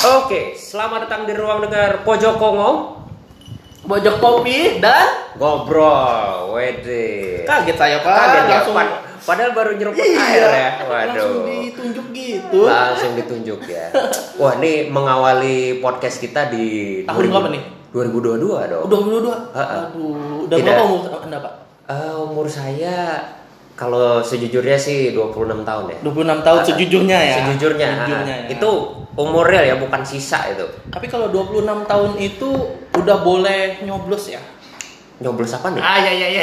Oke, selamat datang di ruang dengar Pojok Kongo. Bojok kopi dan Ngobrol, wede. kaget saya pak. Kaget ya, langsung Pad- padahal baru nyeruput iya, air ya. langsung Waduh. ditunjuk gitu. Langsung ditunjuk ya. Wah, ini mengawali podcast kita di Tahun berapa nih? 2022 dong. Udah dua dua. Ha-ha. Aduh, udah Tidak. berapa umur anda pak? Eh, umur saya kalau sejujurnya sih 26 tahun ya. 26 tahun sejujurnya ya. Sejujurnya, Sejujurnya ah, ya. itu umur real ya, bukan sisa itu. Tapi kalau 26 tahun itu udah boleh nyoblos ya. Nyoblos apa nih? Ah ya ya ya.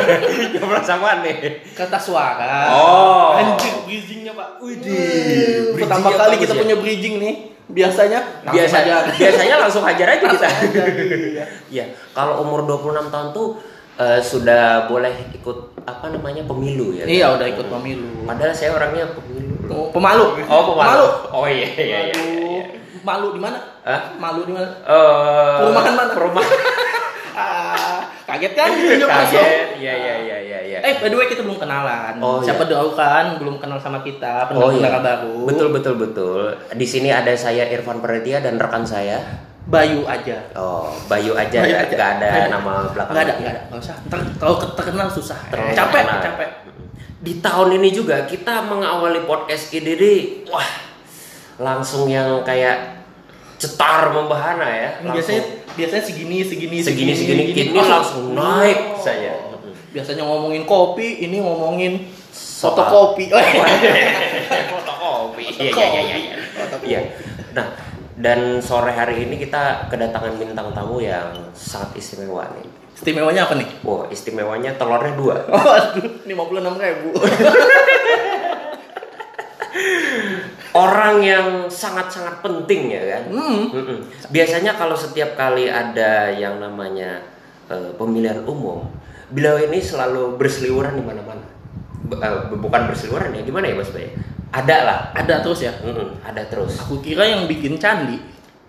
Nyoblos apa nih? Kertas suara. Oh. Anjir bridgingnya pak. Widih, Pertama kali kita ya. punya bridging nih. Biasanya langsung biasa aja. biasanya langsung hajar aja kita. Iya. Iya, kalau umur 26 tahun tuh eh, sudah boleh ikut apa namanya pemilu ya. Iya kan? udah ikut pemilu. Padahal saya orangnya pemilu. Oh, pemalu. Oh, pemalu. Pemalu. Oh iya iya iya. iya, iya. Malu di mana? Hah? Malu di mana? Eh, Perumahan mana? Perumahan. Ah, kaget kan ditunjuk langsung. Kaget. Iya iya iya iya iya. Eh, by the way kita belum kenalan. Oh, Siapa iya. tahu kan belum kenal sama kita, Oh pendengar iya. baru. Betul betul betul. Di sini ada saya Irfan Peradia dan rekan saya. Bayu aja. Oh, Bayu aja Bayu ya, aja. nggak ada ada. nama belakang. Enggak ada, enggak ada. Enggak usah. Ntar terlalu ke- terkenal susah. Terlalu capek, terkenal. capek. Di tahun ini juga kita mengawali podcast di wah langsung yang kayak cetar membahana ya. Langsung Biasanya biasanya segini, segini, segini segini ini langsung naik saya. Biasanya ngomongin kopi, ini ngomongin fotokopi. Fotokopi. Iya iya iya iya. Iya. Nah, dan sore hari ini kita kedatangan bintang tamu yang sangat istimewa nih. Istimewanya apa nih? Wah, istimewanya telurnya dua. Oh, aduh, 56 ribu. Orang yang sangat-sangat penting ya kan. Hmm. Mm-mm. Biasanya kalau setiap kali ada yang namanya eh, pemilihan umum, beliau ini selalu berseliweran di mana-mana. Eh, bukan berseliweran ya, gimana ya Mas Bay? Ada lah. Ada terus ya? Mm-mm, ada terus. Aku kira yang bikin candi.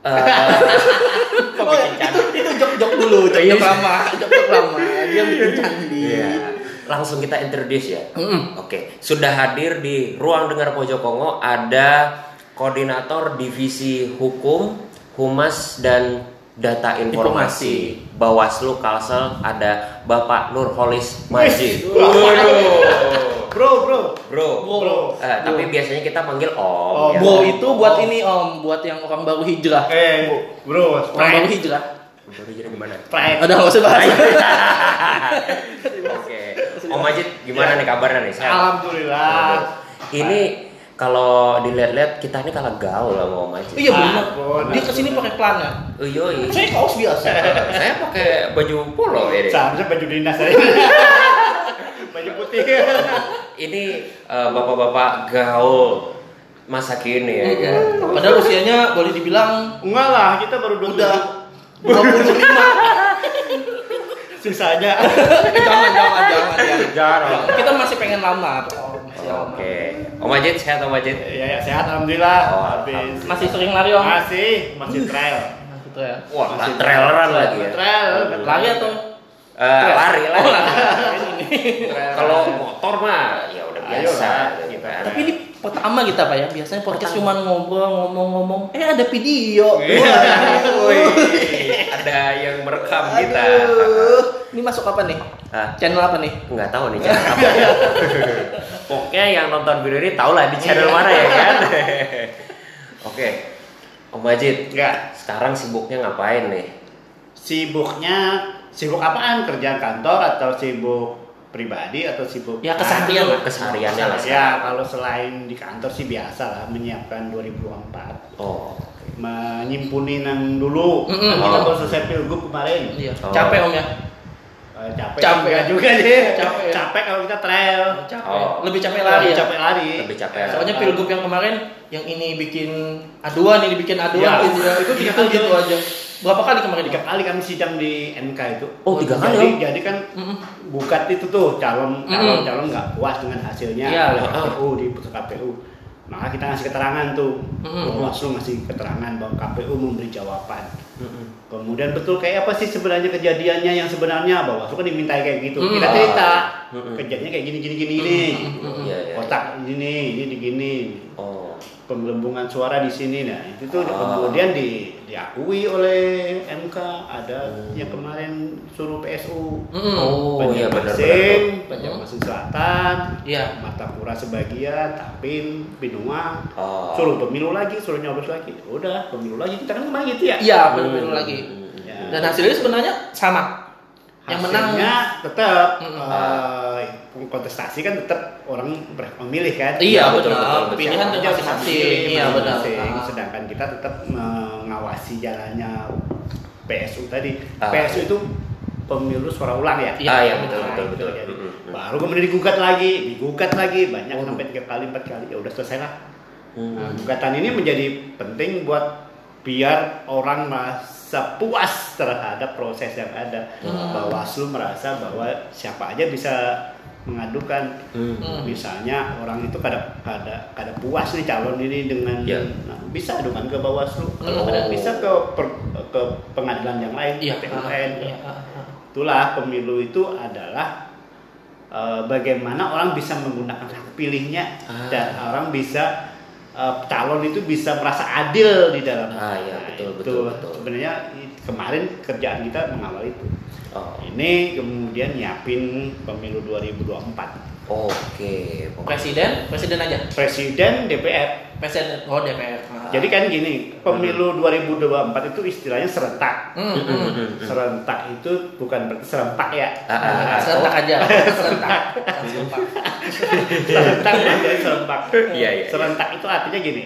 Eh, kok Oh, bikin candi? itu jok-jok dulu, jok-jok lama, jok-jok lama. Dia bikin candi. Iya. Langsung kita introduce ya. Mm-mm. Oke, sudah hadir di ruang dengar Pojok Kongo ada koordinator divisi hukum, humas dan data informasi, Bawaslu Kalsel ada Bapak Nurholis Majid. Bro, bro. Bro. Bro. Eh, tapi biasanya kita manggil Om. Oh, ya. Bo itu buat ini om, buat yang orang baru hijrah. Eh, bro, Orang baru hijrah. Baru jadi gimana? Sprite. Udah nggak usah bahas. Oke. Om Majid gimana nih kabarnya nih? Sehat? Alhamdulillah. Ini kalau dilihat-lihat kita ini kalah gaul sama Om Majid. Iya benar. Ampun. Dia ke sini pakai plannya. Oh, yoi. Saya kaos biasa. Saya pakai baju polo ini. Seharusnya baju dinas saya. baju putih. Ini eh, bapak-bapak gaul masa kini ya kan. Padahal usianya boleh dibilang Enggak lah, kita baru dua udah 25. Susahnya. jangan, jangan, jangan, jangan. Jarang. Kita masih pengen lama. Om. Masih lama. Oke. Om Majid sehat Om Majid. ya, ya, sehat alhamdulillah. Oh, Habis. Masih sering lari om? Masih, masih trail. Gitu ya. Wah, traileran lagi ya. Trail. Lari atau? Eh, lari lari. Trail. Kalau motor mah ya udah Ayo biasa lah, gitu kita. kan. Tapi ini pertama kita pak ya. Biasanya podcast cuma ngobrol, ngomong-ngomong. Eh ada video. Wih, ada yang merekam kita. Ini masuk apa nih? Hah? Channel apa nih? nggak tahu nih channel apa ya. Pokoknya yang nonton video ini tahu lah di channel mana ya kan. Oke, Om Majid, Enggak. sekarang sibuknya ngapain nih? Sibuknya sibuk apaan? Kerjaan kantor atau sibuk pribadi atau sibuk Ya keseharian lah. Kesehariannya lah. Ya, kalau selain di kantor sih biasa lah menyiapkan 2024. Oh, Menyimpunin yang dulu. Mm-mm. Kan kita Oh. baru selesai pilgub kemarin. Iya. Oh. Capek om ya? Eh, capek. Capek. Enggak juga deh. Capek. Capek kalau kita trail. Capek. Oh. Lebih capek lari Lebih ya? Capek lari. lebih capek. Soalnya pilgub yang kemarin yang ini bikin aduan, ini bikin aduan Ya. gitu ya. Itu Tiga gitu kali. gitu aja. Berapa kali kemarin Tiga kali kami sidang di MK itu. Oh, tiga kali, Jadi, Om? jadi kan Mm-mm. bukat itu tuh calon calon calon nggak puas dengan hasilnya Iya. oleh KPU di KPU. Maka kita ngasih keterangan tuh. Mm-mm. Bawaslu ngasih keterangan bahwa KPU memberi jawaban. Mm-mm. Kemudian betul kayak apa sih sebenarnya kejadiannya yang sebenarnya Bawaslu kan dimintai kayak gitu. Mm. Kita cerita Mm-mm. kejadiannya kayak gini gini gini. gini. Mm-mm. Iya, iya. Otak gini, ini gini. Oh, penggelembungan suara di sini nah itu tuh Ah. kemudian di, diakui oleh MK ada Hmm. yang kemarin suruh PSU Mm. Oh iya benar benar. Banjarmasin, Banjarmasin Selatan, Iya. Martapura sebagian, Tapin, Binua, Oh. suruh pemilu lagi, suruh nyoblos lagi. Udah, pemilu lagi kita kan kemarin gitu ya. Iya, Hmm. benar lagi. Ya. Dan hasilnya sebenarnya sama. Yang menang Hasilnya tetap Mm. eh, kontestasi kan tetap orang memilih kan. Iya, betul, benar. betul, betul. Pilihan bisa masing-masing. Iya, benar. masing-masing. Ah. Sedangkan kita tetap mengawasi jalannya PSU tadi. Ah. PSU itu pemilu suara ulang ya. Iya, ah ya betul Nah, betul itu betul. Mm, mm. Baru kemudian digugat lagi, digugat lagi banyak Waduh. sampai tiga kali empat kali ya udah selesai lah. Hmm. Nah, gugatan ini menjadi penting buat biar orang merasa puas terhadap proses yang ada. Hmm. Bawaslu merasa bahwa siapa aja bisa mengadukan. Hmm. Misalnya orang itu kada kada kada puas nih calon ini dengan Ya. nah, bisa adukan ke Bawaslu. Oh. Kalau kada bisa ke per- ke pengadilan yang lain, Iya. PT ah, iya, ah, ah. Itulah pemilu itu adalah eh, bagaimana orang bisa menggunakan hak pilihnya Ah. dan orang bisa eh, calon itu bisa merasa adil di dalam. Ah, iya, Nah, betul, itu betul, betul. Sebenarnya kemarin kerjaan kita mengawal itu. Oh. Ini kemudian nyiapin pemilu 2024. Oke. pokoknya- Presiden, presiden aja. Presiden DPR. Presiden, oh DPR. Ah. Jadi kan gini, pemilu 2024 itu istilahnya serentak. Hmm, Mm, hmm. mm, mm, mm. Serentak itu bukan berarti serempak ya. Ah, ah, ah. Serentak aja. Serentak. Serentak. serentak serempak. Iya, iya, iya. Serentak itu artinya gini.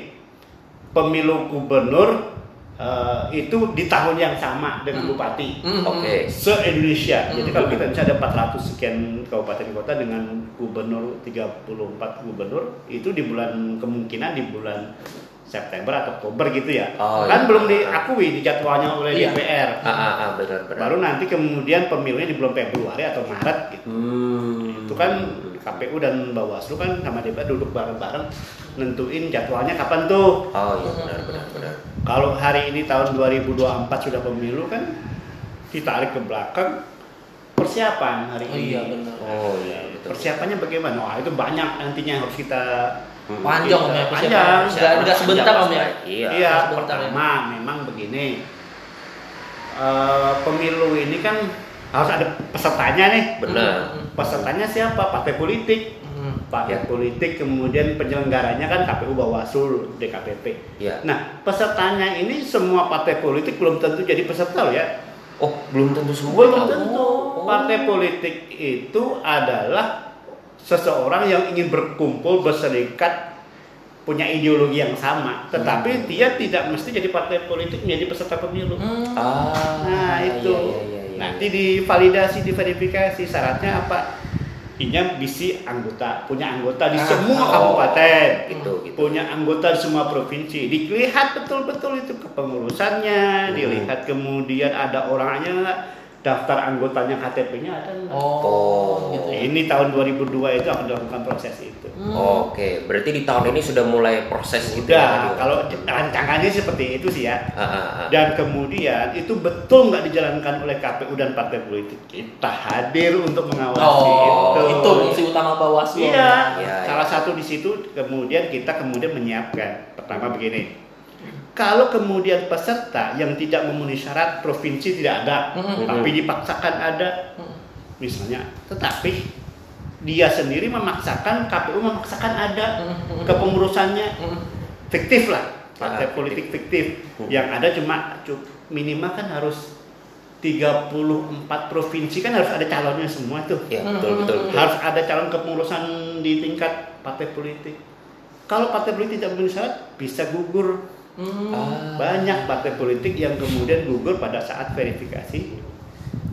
Pemilu gubernur eh, itu di tahun yang sama dengan Hmm. bupati. Hmm, hmm. Oke. Se-Indonesia. Jadi Hmm. kalau kita bisa ada 400 sekian kabupaten kota dengan gubernur 34 gubernur itu di bulan kemungkinan di bulan September atau Oktober gitu ya. Oh, kan iya. belum diakui di jadwalnya oleh Iya. DPR. Ah, ah, ah, benar benar. Baru nanti kemudian pemilunya di bulan Februari atau Maret gitu. Hmm. Itu kan KPU dan Bawaslu kan sama DPR duduk bareng-bareng nentuin jadwalnya kapan tuh. Oh iya benar benar benar. Kalau hari ini tahun 2024 sudah pemilu kan ditarik ke belakang persiapan hari Oh ini. iya benar. Oh iya betul. Persiapannya bagaimana? Wah itu banyak nantinya yang harus kita Hmm. Panjang om ya Panjang. persiapan. Nggak nggak sebentar om ya. Iya. Iya, sebentar ya. pertama memang begini. Eh, pemilu ini kan harus ada pesertanya nih. Benar. Pesertanya siapa? Partai politik. Hmm. Partai Ya. politik kemudian penyelenggaranya kan KPU Bawaslu DKPP. Iya. Nah, pesertanya ini semua partai politik belum tentu jadi peserta loh ya. Oh belum tentu semua. Belum tahu. tentu. Oh. Partai politik itu adalah seseorang yang ingin berkumpul berserikat punya ideologi yang sama, tetapi Hmm. dia tidak mesti jadi partai politik menjadi peserta pemilu. Hmm. Ah. Nah itu iya, iya, iya, nanti iya. divalidasi, diverifikasi syaratnya apa? Inya bisi anggota, punya anggota di Ah, semua oh. kabupaten, Gitu gitu. punya anggota di semua provinsi. Dilihat betul-betul itu kepengurusannya, Hmm. dilihat kemudian ada orangnya daftar anggotanya KTP-nya ada nggak. Oh, Oh. gitu ya. Ini tahun 2002 itu akan dilakukan proses itu. Hmm. Oke, berarti di tahun ini sudah mulai proses itu Udah, ya, tadi? kalau rancangannya seperti itu sih ya. Ah, ah, ah. Dan kemudian itu betul nggak dijalankan oleh KPU dan partai politik. Kita hadir untuk mengawasi Oh, itu. itu fungsi utama Bawaslu. Iya, Iya, salah satu di situ kemudian kita kemudian menyiapkan. Pertama begini. Kalau kemudian peserta yang tidak memenuhi syarat provinsi tidak ada, Mhm. tapi dipaksakan ada, Hmm. misalnya, tetapi dia sendiri memaksakan, KPU memaksakan ada Hmm. kepengurusannya Hmm. fiktif lah partai Ah, politik fiktif Hmm. yang ada cuma cu- minimal kan harus 34 provinsi kan harus ada calonnya semua tuh Ya, betul betul betul. harus ada calon kepengurusan di tingkat partai politik kalau partai politik tidak memenuhi syarat bisa gugur Hmm. Banyak partai politik yang kemudian gugur pada saat verifikasi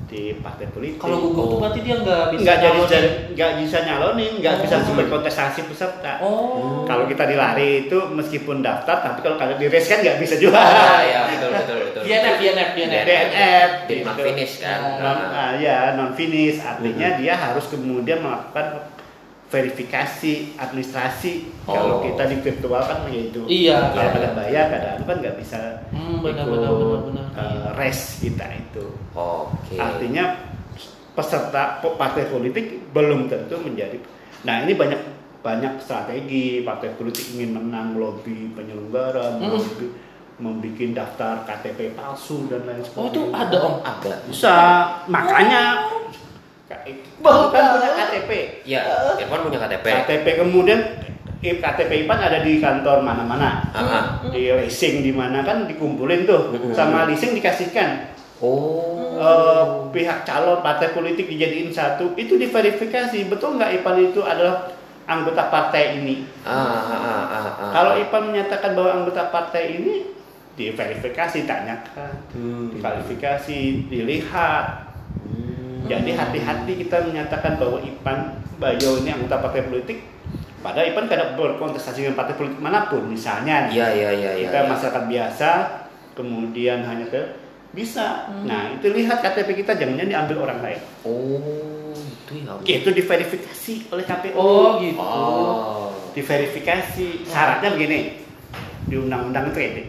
di partai politik Kalau gugur tuh berarti dia nggak bisa. nggak jadi nggak bisa nyalonin nggak bisa Oh. berkontestasi peserta Oh. kalau kita dilari itu meskipun daftar, tapi kalau kalian di race kan nggak bisa juga. Ah, ya betul betul betul. DNF, DNF, DNF. DNF, gitu. finish kan. Non, Ah. ya non finish, artinya dia harus kemudian melakukan verifikasi administrasi. Kalau Oh. kita di virtual kan begitu. Iya, Kalau iya, ada iya. bayar, kadang kan nggak bisa Hmm, benar, ikut, benar, benar, benar. eh, race kita itu. Oke. Artinya peserta partai politik belum tentu menjadi. Nah ini banyak banyak strategi partai politik ingin menang lobby penyelenggara, Hmm. lobby membuat daftar KTP palsu dan lain Oh itu sebagainya. ada om. Ada. Bisa, makanya Baru bukan tahu. punya KTP. Ya, Irfan punya KTP. KTP kemudian eh, KTP IPAN ada di kantor mana-mana. Ah, ah. Di leasing di mana kan dikumpulin tuh sama leasing dikasihkan. Oh. Eh, pihak calon partai politik dijadiin satu itu diverifikasi betul nggak Ipan itu adalah anggota partai ini. Ah, ah, ah, ah, ah. Kalau Ipan menyatakan bahwa anggota partai ini diverifikasi, tanyakan, Hmm. diverifikasi, dilihat. Hmm. Jadi hati-hati kita menyatakan bahwa Ipan Bayo ini anggota partai politik. Padahal Ipan tidak berkontestasi dengan partai politik mana pun, misalnya Iya, iya, iya, iya. kita iya. masyarakat biasa, kemudian hanya ke bisa. Nah itu lihat KTP kita jangan-jangan diambil orang lain. Oh, itu ya. Itu diverifikasi oleh KPU. Oh gitu. Oh. Diverifikasi. Syaratnya begini di undang-undang itu ini.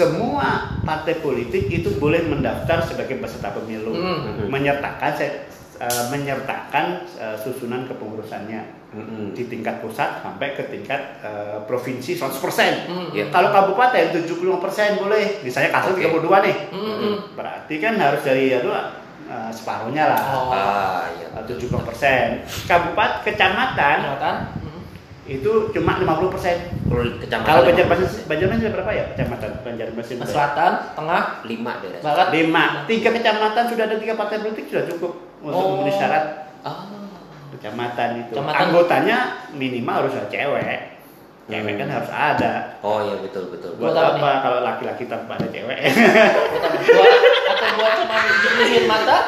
Semua partai politik itu boleh mendaftar sebagai peserta pemilu, Hmm. menyertakan eh, menyertakan eh, susunan kepengurusannya Mm-mm. di tingkat pusat sampai ke tingkat eh, provinsi 100%. Hmm. Iya. Kalau kabupaten 75% boleh, misalnya Kalsel Oke. 32 nih. Hmm. Berarti kan harus dari ya dua separuhnya lah. Oh. Ah, iya. 70%. Kabupaten, kecamatan Kecamatan. Hmm. itu cuma 50%. Kalau kecamatan Kalau Banjarmasin Banjarmasin berapa ya kecamatan Banjarmasin? Nah, Selatan, tengah, lima daerah. barat. Lima. Tiga kecamatan sudah ada tiga partai politik sudah cukup untuk Oh. memenuhi syarat Ah. kecamatan itu. Kecamatan. Anggotanya minimal harus ada cewek. Cewek Hmm. kan harus ada. Oh iya betul betul. Buat Buat apa kalau laki-laki tanpa ada cewek? Buat apa? Buat atau buat cuma jernihin mata?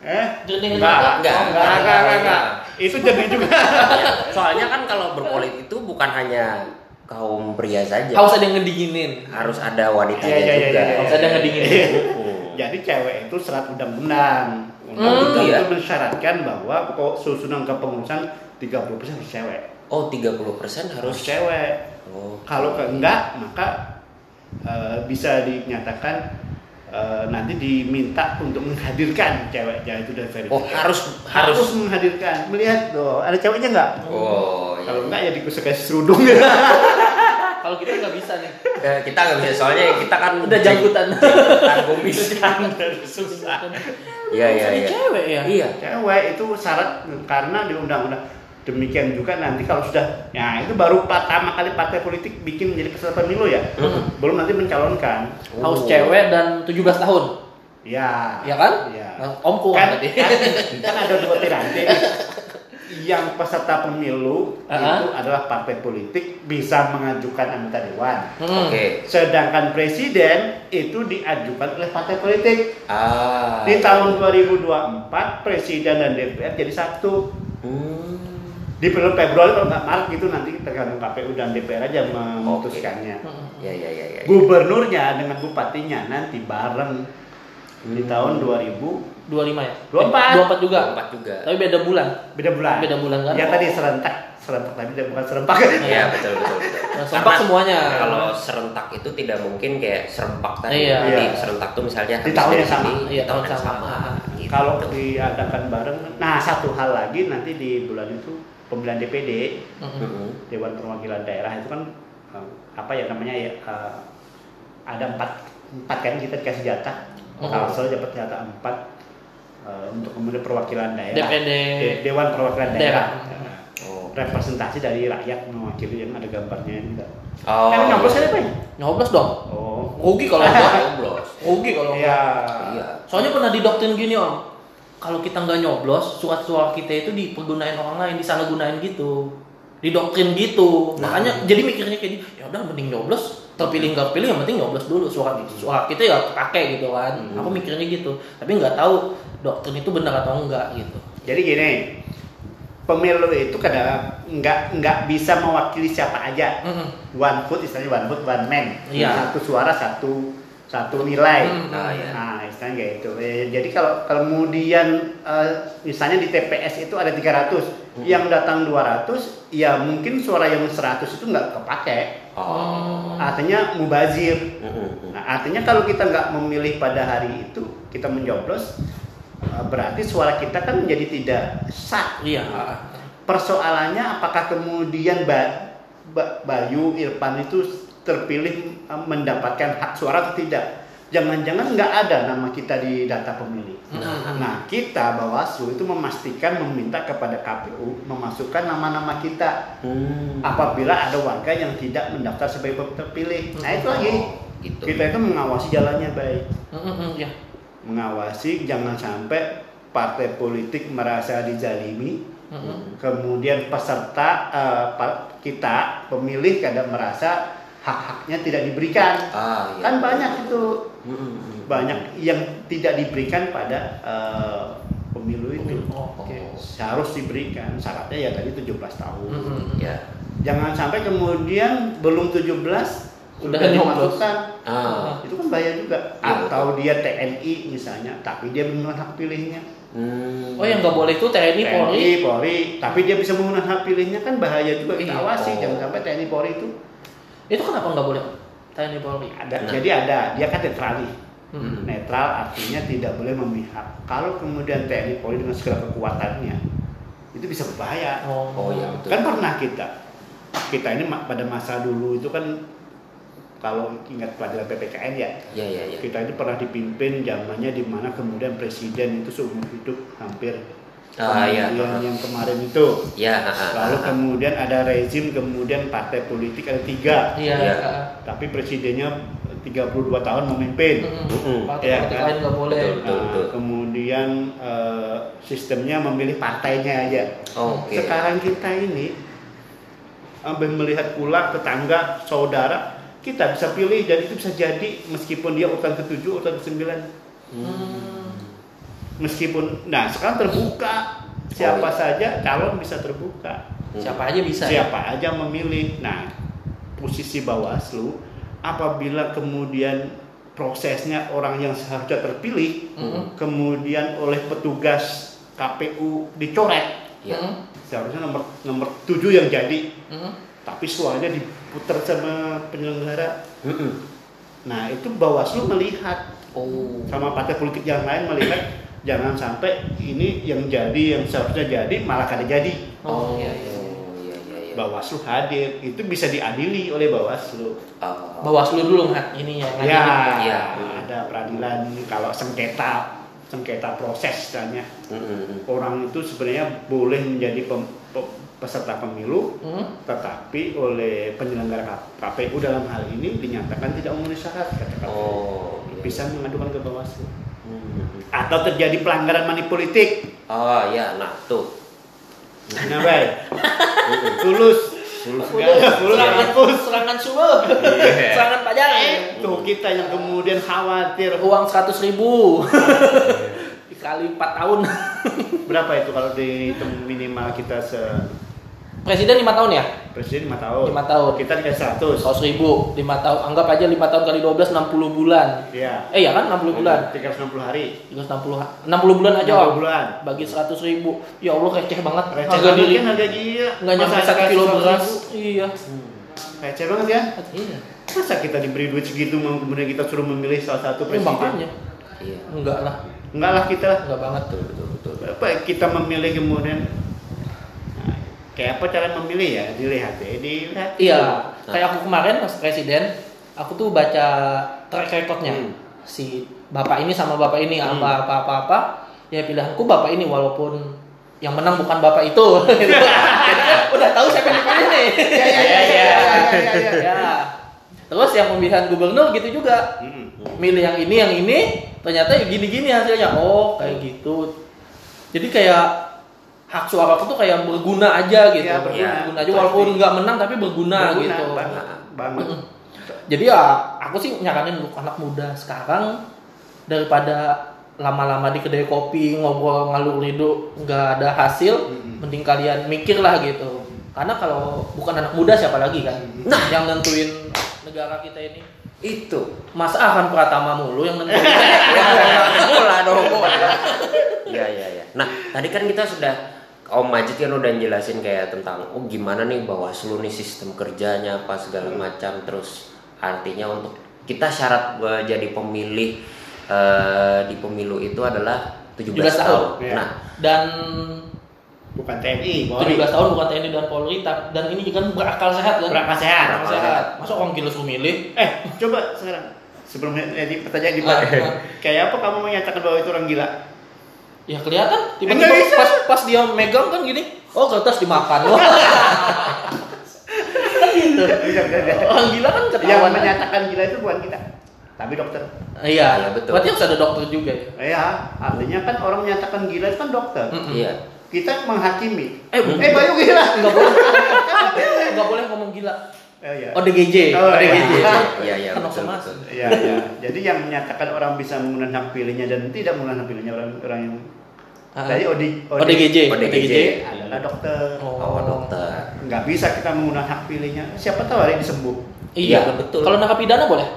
eh? Jernihin Enggak, mata? enggak, Oh, Enggak, enggak, enggak, enggak. Itu jadi juga. Soalnya kan kalau berpolitik itu bukan hanya kaum pria saja. Harus ada yang ngedinginin. Harus ada wanitanya Iya, iya, iya, juga. iya, Harus ada yang ngedinginin. Hmm. Jadi cewek itu serat undang-undang. Hmm, Undang-undang iya. itu mensyaratkan bahwa kok susunan kepengurusan 30% harus cewek. Oh 30% Harus harus cewek. Oh. Kalau enggak, maka eh, bisa dinyatakan eh, nanti diminta untuk menghadirkan ceweknya itu dari verifikasi. Oh harus harus harus. menghadirkan. Melihat tuh, ada ceweknya enggak? Oh iya. Kalau enggak ya dikusuk serudung. Kalau kita nggak bisa nih. Eh, kita nggak bisa soalnya kita kan Udah jangkutan. jangkutan kumis. Susah. Iya iya iya. cewek ya. Iya. Cewek itu syarat karena di undang-undang demikian juga nanti kalau sudah ya itu baru pertama kali partai politik bikin menjadi peserta pemilu ya Hmm. belum nanti mencalonkan Harus Oh. cewek dan 17 tahun. ya Ya kan? ya. Nah, Om kuat kan, berarti. kan, kan ada dua piranti yang peserta pemilu Ah. itu adalah partai politik bisa mengajukan anggota dewan Hmm. Oke. sedangkan presiden itu diajukan oleh partai politik Ah. di tahun 2024 presiden dan DPR jadi satu Hmm. Di bulan Februari nggak Maret gitu nanti tergantung KPU dan DPR aja memutuskannya. Hmm. Ya ya ya ya. Gubernurnya dengan bupatinya nanti bareng di Hmm. tahun 2000 25 ya? 24. Eh, 24 juga. Empat juga. Tapi beda bulan. beda bulan. Beda bulan kan? Ya tadi serentak, serentak tadi bukan serempak. Iya betul betul betul. Nah, serempak semuanya. Kalau serentak itu tidak mungkin kayak serempak tadi. Iya. Jadi Iya. serentak tuh misalnya Di tahun yang sama. Iya, di tahun tahun yang sama. sama. gitu. Kalau diadakan bareng, nah satu hal lagi nanti di bulan itu pemilihan DPD Mm-mm. Mm-mm. Dewan Perwakilan Daerah itu kan eh, apa ya namanya ya eh, ada empat empat kan kita dikasih jatah Oh. Kalsel dapat jatah empat eh, untuk kemudian perwakilan daerah DPD. De- Dewan Perwakilan Daerah. Daerah, Oh. representasi dari rakyat mewakili yang ada gambarnya juga Oh. kan nyoblos kan apa ya Nyoblos dong. oh Rugi kalau. Nyoblos. Rugi kalau iya Iya. Soalnya pernah didoktrin gini om, kalau kita nggak nyoblos, surat suara kita itu dipergunain orang lain, disalahgunain gitu, didoktrin gitu. Nah. Makanya jadi mikirnya kayak gini, ya udah mending nyoblos, terpilih nggak pilih yang penting nyoblos dulu suara suara kita ya pakai gitu kan. Hmm. Aku mikirnya gitu, tapi nggak tahu doktrin itu benar atau enggak gitu. jadi gini pemilu itu kadang nggak nggak bisa mewakili siapa aja Mm-mm. one vote istilahnya one vote one man Iya. satu suara satu satu nilai Hmm. Nah, ya. Nah, istilahnya kayak gitu. Eh, jadi kalau kemudian eh, misalnya di TPS itu ada 300, Hmm. yang datang 200, ya mungkin suara yang 100 itu nggak kepake. Oh. Artinya mubazir. Mm-mm. Nah, artinya kalau kita nggak memilih pada hari itu, kita mencoblos, eh, berarti suara kita kan menjadi tidak sah. Iya. persoalannya apakah kemudian Ba- Ba- Bayu Irfan itu terpilih mendapatkan hak suara atau tidak? Jangan-jangan nggak ada nama kita di data pemilih. Mm-mm. Nah, kita Bawaslu itu memastikan meminta kepada KPU memasukkan nama-nama kita Hmm. apabila ada warga yang tidak mendaftar sebagai terpilih. Nah, itu Oh, lagi. gitu. Kita itu mengawasi jalannya baik. Mm-mm, ya. Mengawasi jangan sampai partai politik merasa dijalimi, kemudian peserta eh, kita pemilih kadang merasa hak-haknya tidak diberikan. Ah, iya. Kan banyak itu Hmm, hmm, hmm. banyak yang tidak diberikan pada eh, pemilu itu. Oh, Oke. Harus diberikan. Syaratnya ya tadi 17 tahun. Mm-mm. Ya. Jangan sampai kemudian belum 17 Udah sudah dimasukkan. Ah. Itu kan bahaya juga. Iya, Atau dia TNI misalnya, tapi dia belum hak pilihnya. Hmm. Oh yang nggak boleh itu TNI Polri. TNI, Polri, tapi dia bisa menggunakan hak pilihnya kan bahaya juga kita Iya. awasi. Oh. Jangan sampai TNI Polri itu Itu kenapa nggak boleh TNI Polri? ada. Nah. Jadi ada, dia kan netral nih. Hmm. Netral artinya tidak boleh memihak. Kalau kemudian TNI Polri dengan segala kekuatannya itu bisa berbahaya. Oh, Oh iya betul. Kan pernah kita. Kita ini pada masa dulu itu kan kalau ingat pelajaran PPKN ya, Ya ya ya. kita ini pernah dipimpin zamannya di mana kemudian presiden itu seumur hidup hampir Ah, iya. yang kemarin itu. Ya. Lalu ah. kemudian ada rezim, kemudian partai politik ada tiga, Iya. Kak. tapi presidennya 32 tahun memimpin. Partai politik kan? lain nggak boleh. Betul. Nah, betul. kemudian eh, sistemnya memilih partainya aja. Oke. Sekarang kita ini ambil melihat pula tetangga, saudara, kita bisa pilih jadi itu bisa jadi meskipun dia urutan ke-7, urutan ke-9. Hmm. Meskipun nah sekarang terbuka siapa Oh, iya. saja calon bisa terbuka. Siapa aja bisa. ya? Siapa aja memilih. Nah, posisi Bawaslu apabila kemudian prosesnya orang yang seharusnya terpilih Mm-mm. kemudian oleh petugas KPU dicoret Ya. Seharusnya nomor nomor 7 yang jadi Mm-mm. tapi suaranya diputar sama penyelenggara Mm-mm. nah itu Bawaslu melihat Oh. sama partai politik yang lain melihat jangan sampai ini yang jadi yang seharusnya jadi malah kada jadi Oh, iya, iya. Oh, iya iya iya. Bawaslu hadir itu bisa diadili oleh Bawaslu Ah. Bawaslu dulu nggak ini ya. ya. Iya. ada peradilan kalau sengketa sengketa proses istilahnya Mm-mm. orang itu sebenarnya boleh menjadi pem- pe- peserta pemilu Hmm? tetapi oleh penyelenggara KPU dalam hal ini dinyatakan tidak memenuhi syarat kata KPU. Oh. iya. bisa mengadukan ke Bawaslu Hmm. Atau terjadi pelanggaran money politik Oh ya, nah tuh. nah baik tulus Tulus. Ada tulus Serangan, hapus serangan subuh. Iya. serangan pajak. itu kita yang kemudian khawatir Uang 100 ribu. Dikali 4 tahun. berapa itu kalau dihitung minimal kita se Presiden 5 tahun ya? presiden 5 tahun 5 tahun. kita dikasih 100 100 ribu, 5 tahun. Anggap aja 5 tahun kali 12, 60 bulan. Iya. Eh ya kan 60 bulan. 360 hari. 360 ha- 60 bulan aja 60 om. bulan. Bagi 100 ribu. Ya Allah receh banget. Receh harga banget diri. kan harga gila. Nggak nyampe Masa 1 kasih kilo 100 beras. Iya. Receh banget ya. Iya. Masa kita diberi duit segitu mau kemudian kita suruh memilih salah satu Ya, presiden? makanya. Iya. Enggak lah. Enggak lah kita. Enggak banget. Betul betul betul. Apa kita memilih kemudian kayak apa cara memilih ya? Dilihat ya, dilihat. Iya. Nah. Kayak aku kemarin pas presiden, aku tuh baca track recordnya. Hmm. Si bapak ini sama bapak ini Hmm. apa apa apa apa. Ya pilihanku bapak ini walaupun yang menang bukan bapak itu. Gitu. Udah tahu siapa yang dipilih nih. Iya, iya, iya, iya, iya, iya, iya. Ya. Terus yang pemilihan gubernur gitu juga. Mm-mm. Milih yang ini, yang ini, ternyata ya gini-gini hasilnya. Oh, kayak gitu. Jadi kayak hak suara aku tuh kayak berguna aja gitu. Iya, berguna. berguna aja walaupun nggak menang tapi berguna, Berguna gitu. banget, banget. Jadi ya aku sih nyaranin untuk anak muda sekarang daripada lama-lama di kedai kopi ngobrol ngalur lidu nggak ada hasil, Mm-mm. mending kalian mikir lah gitu. Karena kalau bukan anak muda siapa lagi kan? Nah. yang nentuin negara kita ini. Itu. Mas Ahan Pratama mulu yang nentuin. Bola dong. Iya iya iya. Nah, tadi kan kita sudah Om Majid kan udah jelasin kayak tentang oh gimana nih Bawaslu nih sistem kerjanya apa segala macam terus artinya untuk kita syarat eh, jadi pemilih eh, di pemilu itu adalah 17, 17 tahun, tahun. iya. Nah, Dan bukan TNI, Polri. 17 tahun bukan TNI dan Polri dan ini kan berakal sehat kan Berakal sehat. berakal sehat masa orang gila suruh milih Eh, coba sekarang sebelum jadi pertanyaan di Ah, ah. kayak apa kamu menyatakan bahwa itu orang gila? Ya kelihatan tiba-tiba pas pas dia megang kan gini oh kertas dimakan Wah. gitu Bisa, bisa, bisa. orang gila kan Yang ketahuan menyatakan gila itu bukan kita, tapi dokter. iya Iya, betul. berarti harus ada dokter juga ya Ya, artinya kan orang menyatakan gila itu kan dokter. Mm-mm. Iya. Kita menghakimi. Eh, eh Bayu gila. nggak boleh nggak boleh ngomong gila Oh iya. ODGJ Oh, ODGJ Iya, iya, iya, kan betul. Iya, iya. Jadi yang menyatakan orang bisa menggunakan hak pilihnya dan tidak menggunakan hak pilihnya orang orang yang Ah. Jadi OD, ODGJ ODGJ. adalah dokter. Oh, dokter. Nggak bisa kita menggunakan hak pilihnya. Siapa tahu hari ini sembuh. iya Iya, betul. kalau narapidana boleh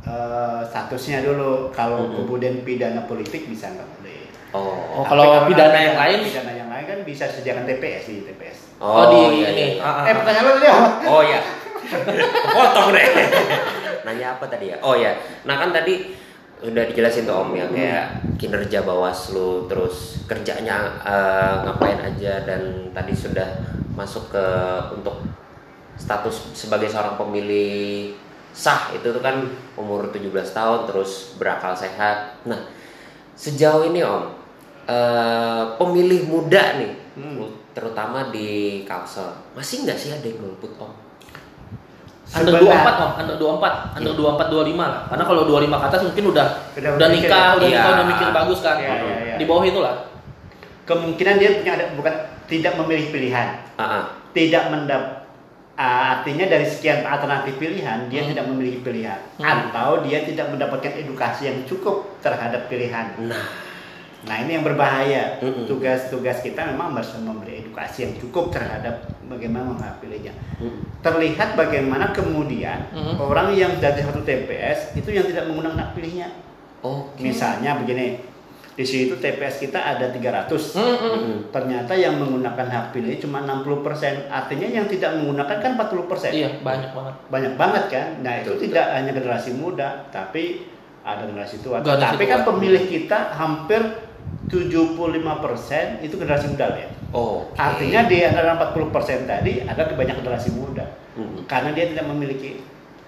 Eh, statusnya dulu kalau Mm-mm. kemudian pidana politik bisa nggak boleh. Oh, Oh. kalau pidana yang lain? pidana yang lain kan bisa sediakan TPS di TPS. Oh, di iya, ini. iya. Ah, ah, eh pertanyaan lo tadi apa? Oh ya. Potong deh. Nanya apa tadi ya? Oh ya. Nah kan tadi udah dijelasin tuh Om ya kayak kinerja Bawaslu terus kerjanya eh, ngapain aja dan tadi sudah masuk ke untuk status sebagai seorang pemilih sah itu tuh kan umur 17 tahun terus berakal sehat. Nah, sejauh ini Om eh, pemilih muda nih Hmm. Terutama di Kalsel masih nggak sih ada yang golput Om? Under Sebenarnya- 24 om, under 24, under 24 25 lah. Karena kalau 25 ke atas mungkin udah Udah udah, nikah, ya? udah nikah, Iya. udah mikir bagus kan. Iya, iya, iya. Di bawah itu lah. Kemungkinan dia punya ada bukan tidak memilih pilihan. Ah, ah. tidak mendap artinya dari sekian alternatif pilihan dia Hmm. tidak memiliki pilihan Hmm. atau dia tidak mendapatkan edukasi yang cukup terhadap pilihan. Nah, Nah ini yang berbahaya. Tugas-tugas kita memang harus memberi edukasi yang cukup terhadap bagaimana mengambilnya. Terlihat bagaimana kemudian orang yang dari satu TPS itu yang tidak menggunakan hak pilihnya. oke. Misalnya begini, di situ TPS kita ada 300. Mm, Ternyata yang menggunakan hak pilih cuma 60%. Artinya yang tidak menggunakan kan 40%. Iya, banyak banget. banyak banget kan. Nah itu Betul, tidak hanya generasi muda, tapi ada generasi tua. Generasi tapi tua. kan pemilih kita hampir 75% itu generasi muda ya. Oke. Artinya di antara 40% tadi ada banyak generasi muda. Mm, Karena dia tidak memiliki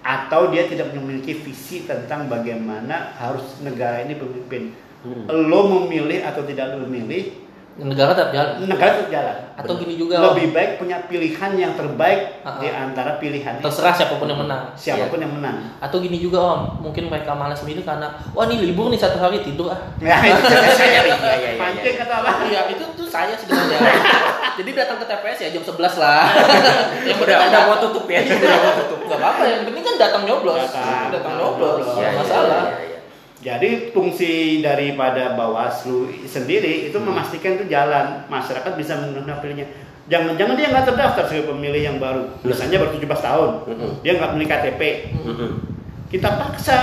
atau dia tidak memiliki visi tentang bagaimana harus negara ini pemimpin. mm. Lo memilih atau tidak lo memilih, Negara tetap jalan. negara tetap jalan. Atau gini juga Om. Lebih baik punya pilihan yang terbaik Ah, ah. di antara pilihan terserah siapa pun yang menang. siapa pun Iya. yang menang. Atau gini juga om, mungkin mereka malas milih karena wah ini libur nih satu hari tidur ah. Ya, itu saya Iya, iya, iya, pancing iya. atau apa? Iya itu tuh saya sebenarnya. Jadi datang ke TPS ya jam 11 lah. yang Udah udah mau tutup ya. Udah mau tutup. Gak apa-apa, yang penting kan datang nyoblos. Datang. Datang nyoblos, Iya, nggak Iya, masalah. Jadi fungsi daripada Bawaslu sendiri itu Hmm. memastikan itu jalan masyarakat bisa menggunakan pilihnya. Jangan-jangan dia nggak terdaftar sebagai pemilih yang baru. Misalnya baru 17 tahun, Mm-mm. dia nggak memiliki KTP. Mm-mm. Kita paksa,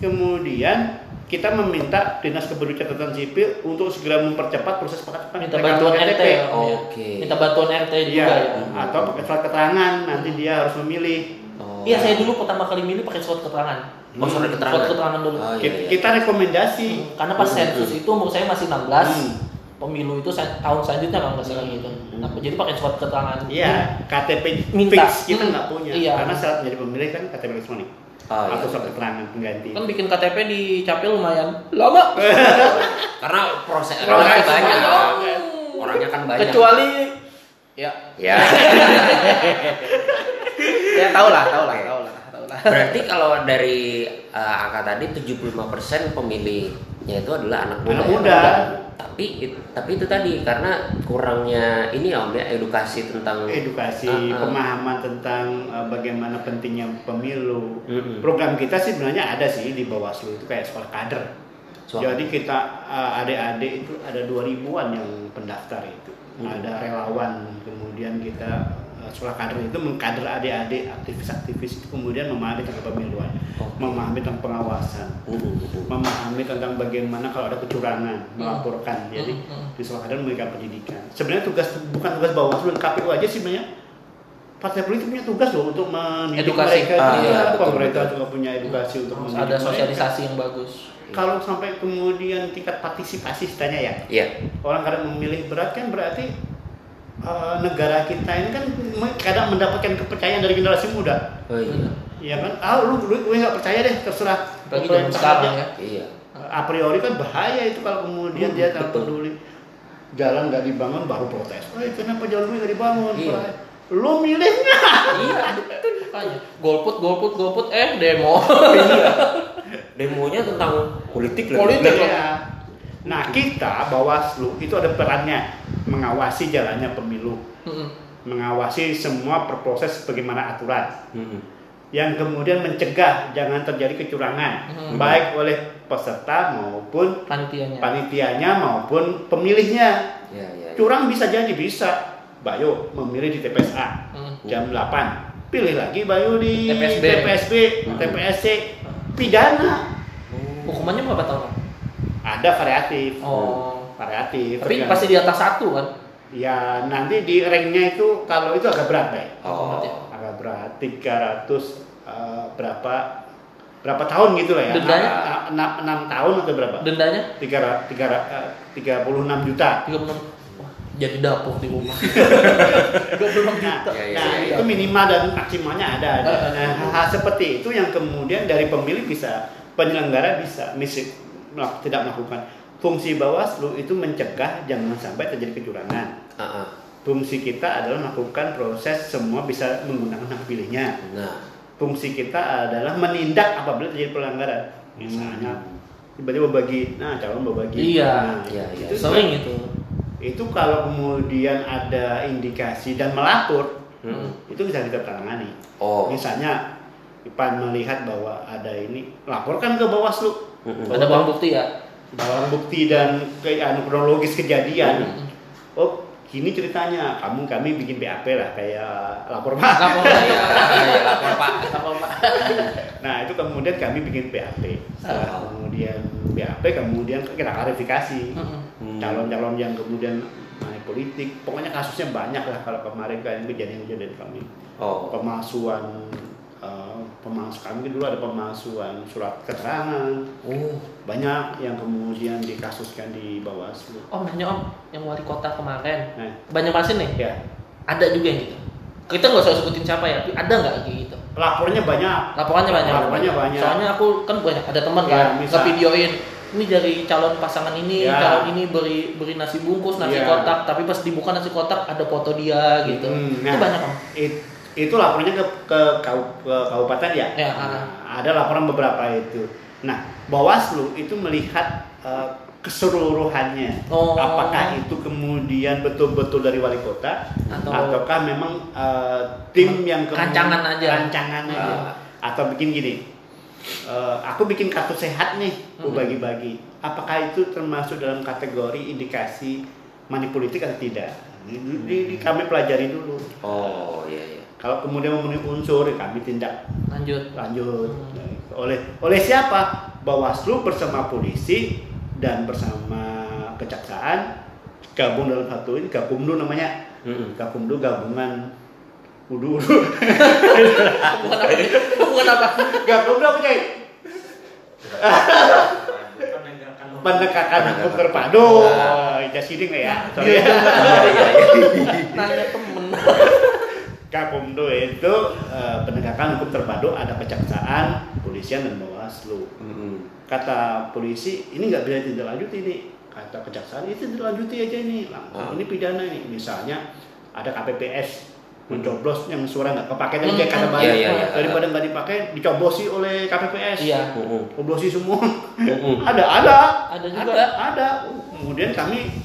kemudian kita meminta dinas kependudukan sipil untuk segera mempercepat proses pengadaan Minta bantuan RT. ya, ya. Oke. Minta bantuan RT juga ya. atau pakai surat keterangan nanti dia harus memilih. Oh. Iya saya dulu pertama kali milih pakai surat keterangan. Oh, surat keterangan. Surat keterangan dulu. Oh, iya, Kita, iya. kita rekomendasi. Karena pas Hmm, sensus hmm. itu umur saya masih 16. Hmm. Pemilu itu tahun selanjutnya kalau nggak salah gitu. Hmm. Nah, jadi pakai surat keterangan. Iya, KTP Minta. fix kita Hmm. nggak punya. Iya. Karena syarat menjadi pemilih kan KTP elektronik Oh, iya. atau surat keterangan pengganti. Kan bikin KTP di Capil lumayan lama. Karena proses orangnya banyak. banyak. Orangnya kan banyak. Kecuali ya Ya. ya tau lah, tau lah, tau lah, tau lah. Berarti kalau dari eh, angka tadi 75% pemilihnya itu adalah anak muda. Anak ya? muda. Tapi it- tapi itu tadi karena kurangnya ini ya Om ya edukasi tentang Edukasi, Ah, ah. pemahaman tentang uh, bagaimana pentingnya pemilu. Mm-mm. Program kita sih sebenarnya ada sih di Bawaslu itu kayak sekolah kader. Soal- Jadi kita uh, adik-adik itu ada 2000-an yang pendaftar itu. Hmm. Ada relawan, kemudian kita uh, sekolah kader itu mengkader adik-adik aktivis-aktivis itu kemudian memahami tentang pemiluan, memahami tentang pengawasan. Mm-mm, mm-mm. memahami tentang bagaimana kalau ada kecurangan melaporkan jadi Hmm, hmm. di sekolah kader memberikan pendidikan sebenarnya tugas bukan tugas bawaslu dan KPU aja sih sebenarnya partai politik punya tugas loh untuk mendidik Edukasi. mereka. Ah, Iya, iya, betul, pemerintah betul. juga punya edukasi untuk Harus mendidik ada mereka. sosialisasi yang bagus. Kalau sampai kemudian tingkat partisipasi tanya ya, Iya. orang kadang memilih berat kan berarti eh, negara kita ini kan kadang mendapatkan kepercayaan dari generasi muda. Oh iya. Iya kan? Ah lu lu gue nggak percaya deh terserah. Bagi zaman sekarang ya. Iya. A priori kan bahaya itu kalau kemudian Hmm, dia tak peduli. Jalan nggak dibangun baru protes. Eh kenapa jalan gue nggak dibangun? Iya. Lu milihnya. Iya, betul makanya. Golput, golput, golput, eh demo. iya. Demonya tentang politik. Politik. Lah, Iya. Nah kita Bawaslu itu ada perannya mengawasi jalannya pemilu, Mm-mm. mengawasi semua proses bagaimana aturan. mm-mm. yang kemudian mencegah jangan terjadi kecurangan Hmm. baik oleh peserta maupun Panitianya. panitianya maupun pemilihnya Iya, iya. iya. curang bisa jadi bisa Bayu memilih di TPS A Mm. jam 8 pilih lagi Bayu di TPSB. TPSB Hmm. TPSC pidana Hukumannya berapa tahun? Ada variatif Oh. variatif Tapi tergantung. pasti di atas satu kan? ya nanti di ranknya itu kalau itu agak berat Bay Oh. agak berat 300 eh, berapa berapa tahun gitu lah ya Dendanya? Ah, enam, enam tahun atau berapa Dendanya tiga ra- tiga ra- eh, tiga puluh enam juta 36 Wah, jadi dapur di rumah. 36 nah, juta. Ya, ya, nah, ya, itu minimal dan maksimalnya ada, ada. Ah, Nah, hal-hal seperti itu yang kemudian dari pemilih bisa penyelenggara bisa misi, melak- tidak melakukan fungsi Bawaslu itu mencegah jangan sampai terjadi kecurangan Ah, ah. fungsi kita adalah melakukan proses semua bisa menggunakan hak pilihnya Nah. fungsi kita adalah menindak apabila terjadi pelanggaran. Misalnya tiba-tiba bagi, nah calon berbagi. Iya. Nah, Iya, iya. itu Sering itu. itu kalau kemudian ada indikasi dan melapor, Mm-mm. itu bisa kita tangani. Oh. Misalnya Ipan melihat bahwa ada ini, laporkan ke Bawaslu. Mm-mm. Ada barang bukti ya? Barang bukti dan ke anu, kronologis kejadian. Mm-mm. Oh, gini ceritanya. Kamu kami bikin BAP lah kayak lapor Pak. Lapor ya. iya, lapor, Pak. Lapor Pak. Nah itu kemudian kami bikin BAP. Setelah Oh. kemudian BAP kemudian kita klarifikasi. Hmm. calon-calon yang kemudian main politik. Pokoknya kasusnya banyak lah kalau kemarin kan kejadian-kejadian kami Oh. pemalsuan eh, pemalsu kami dulu ada pemalsuan surat keterangan Oh. banyak yang kemudian dikasuskan di Bawaslu. Om nanya om, yang wali kota kemarin Nah, banyak masih nih. ya Ada juga yang gitu. Kita nggak usah sebutin siapa ya, tapi ada nggak kayak gitu? lapornya banyak. Laporannya banyak. Laporannya banyak. Soalnya aku kan banyak ada teman Ya, kan, misal. ngevideoin ini dari calon pasangan ini, Ya. calon ini beri beri nasi bungkus, nasi Ya. kotak, tapi pas dibuka nasi kotak ada foto dia gitu. Hmm, Itu nah. banyak om. It- itu laporannya ke, ke, kau- ke kabupaten ya? Ya, Nah, ah. ada laporan beberapa itu. Nah, Bawaslu itu melihat eh, keseluruhannya. Oh. Apakah itu kemudian betul-betul dari wali kota Atau- ataukah memang eh, tim yang kemudian- Rancangan aja. rancangan aja. Ah. Atau bikin gini. eh, aku bikin kartu sehat nih, aku bagi-bagi. Apakah itu termasuk dalam kategori indikasi money politik atau tidak? Di, di- di- kami pelajari dulu. Oh, iya, iya. Kalau kemudian memenuhi unsur, ya kami tindak Lanjut. lanjut. Hmm. Nah, Oleh oleh siapa? Bawaslu bersama polisi dan bersama kejaksaan gabung dalam satu ini Gabumdu namanya. Mm-mm. Gabumdu gabungan Udu udu. Hubungan apa? Hubungan apa? Gabumdu apa coy? Penegakan hukum terpadu. Nah. Just kidding lah ya. Sorry Iya, ya. Iya, iya, iya. Nanya temen. Gabumdu itu eh, penegakan hukum terpadu ada kejaksaan, polisian dan Bawaslu. Mm-mm. kata polisi ini nggak bisa ditindaklanjuti nih kata kejaksaan itu ditindaklanjuti aja nih langsung Ah. ini pidana nih misalnya ada KPPS mencoblos yang suara nggak kepake tadi Hmm, kayak kata hmm. banyak Iya, iya, iya. daripada nggak dipakai dicobosi oleh KPPS Iya. Mm-mm. coblosi semua ada ada Ada juga. ada ada kemudian kami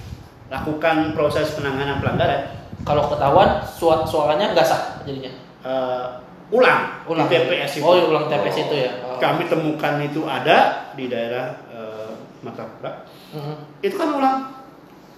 lakukan proses penanganan pelanggaran Kalau ketahuan suat suaranya nggak sah jadinya. Eh, ulang, Ulang. di TPS itu Oh, iya, ulang TPS Oh. itu ya. Oh. kami temukan itu ada di daerah eh, Matapura Mhm. itu kan ulang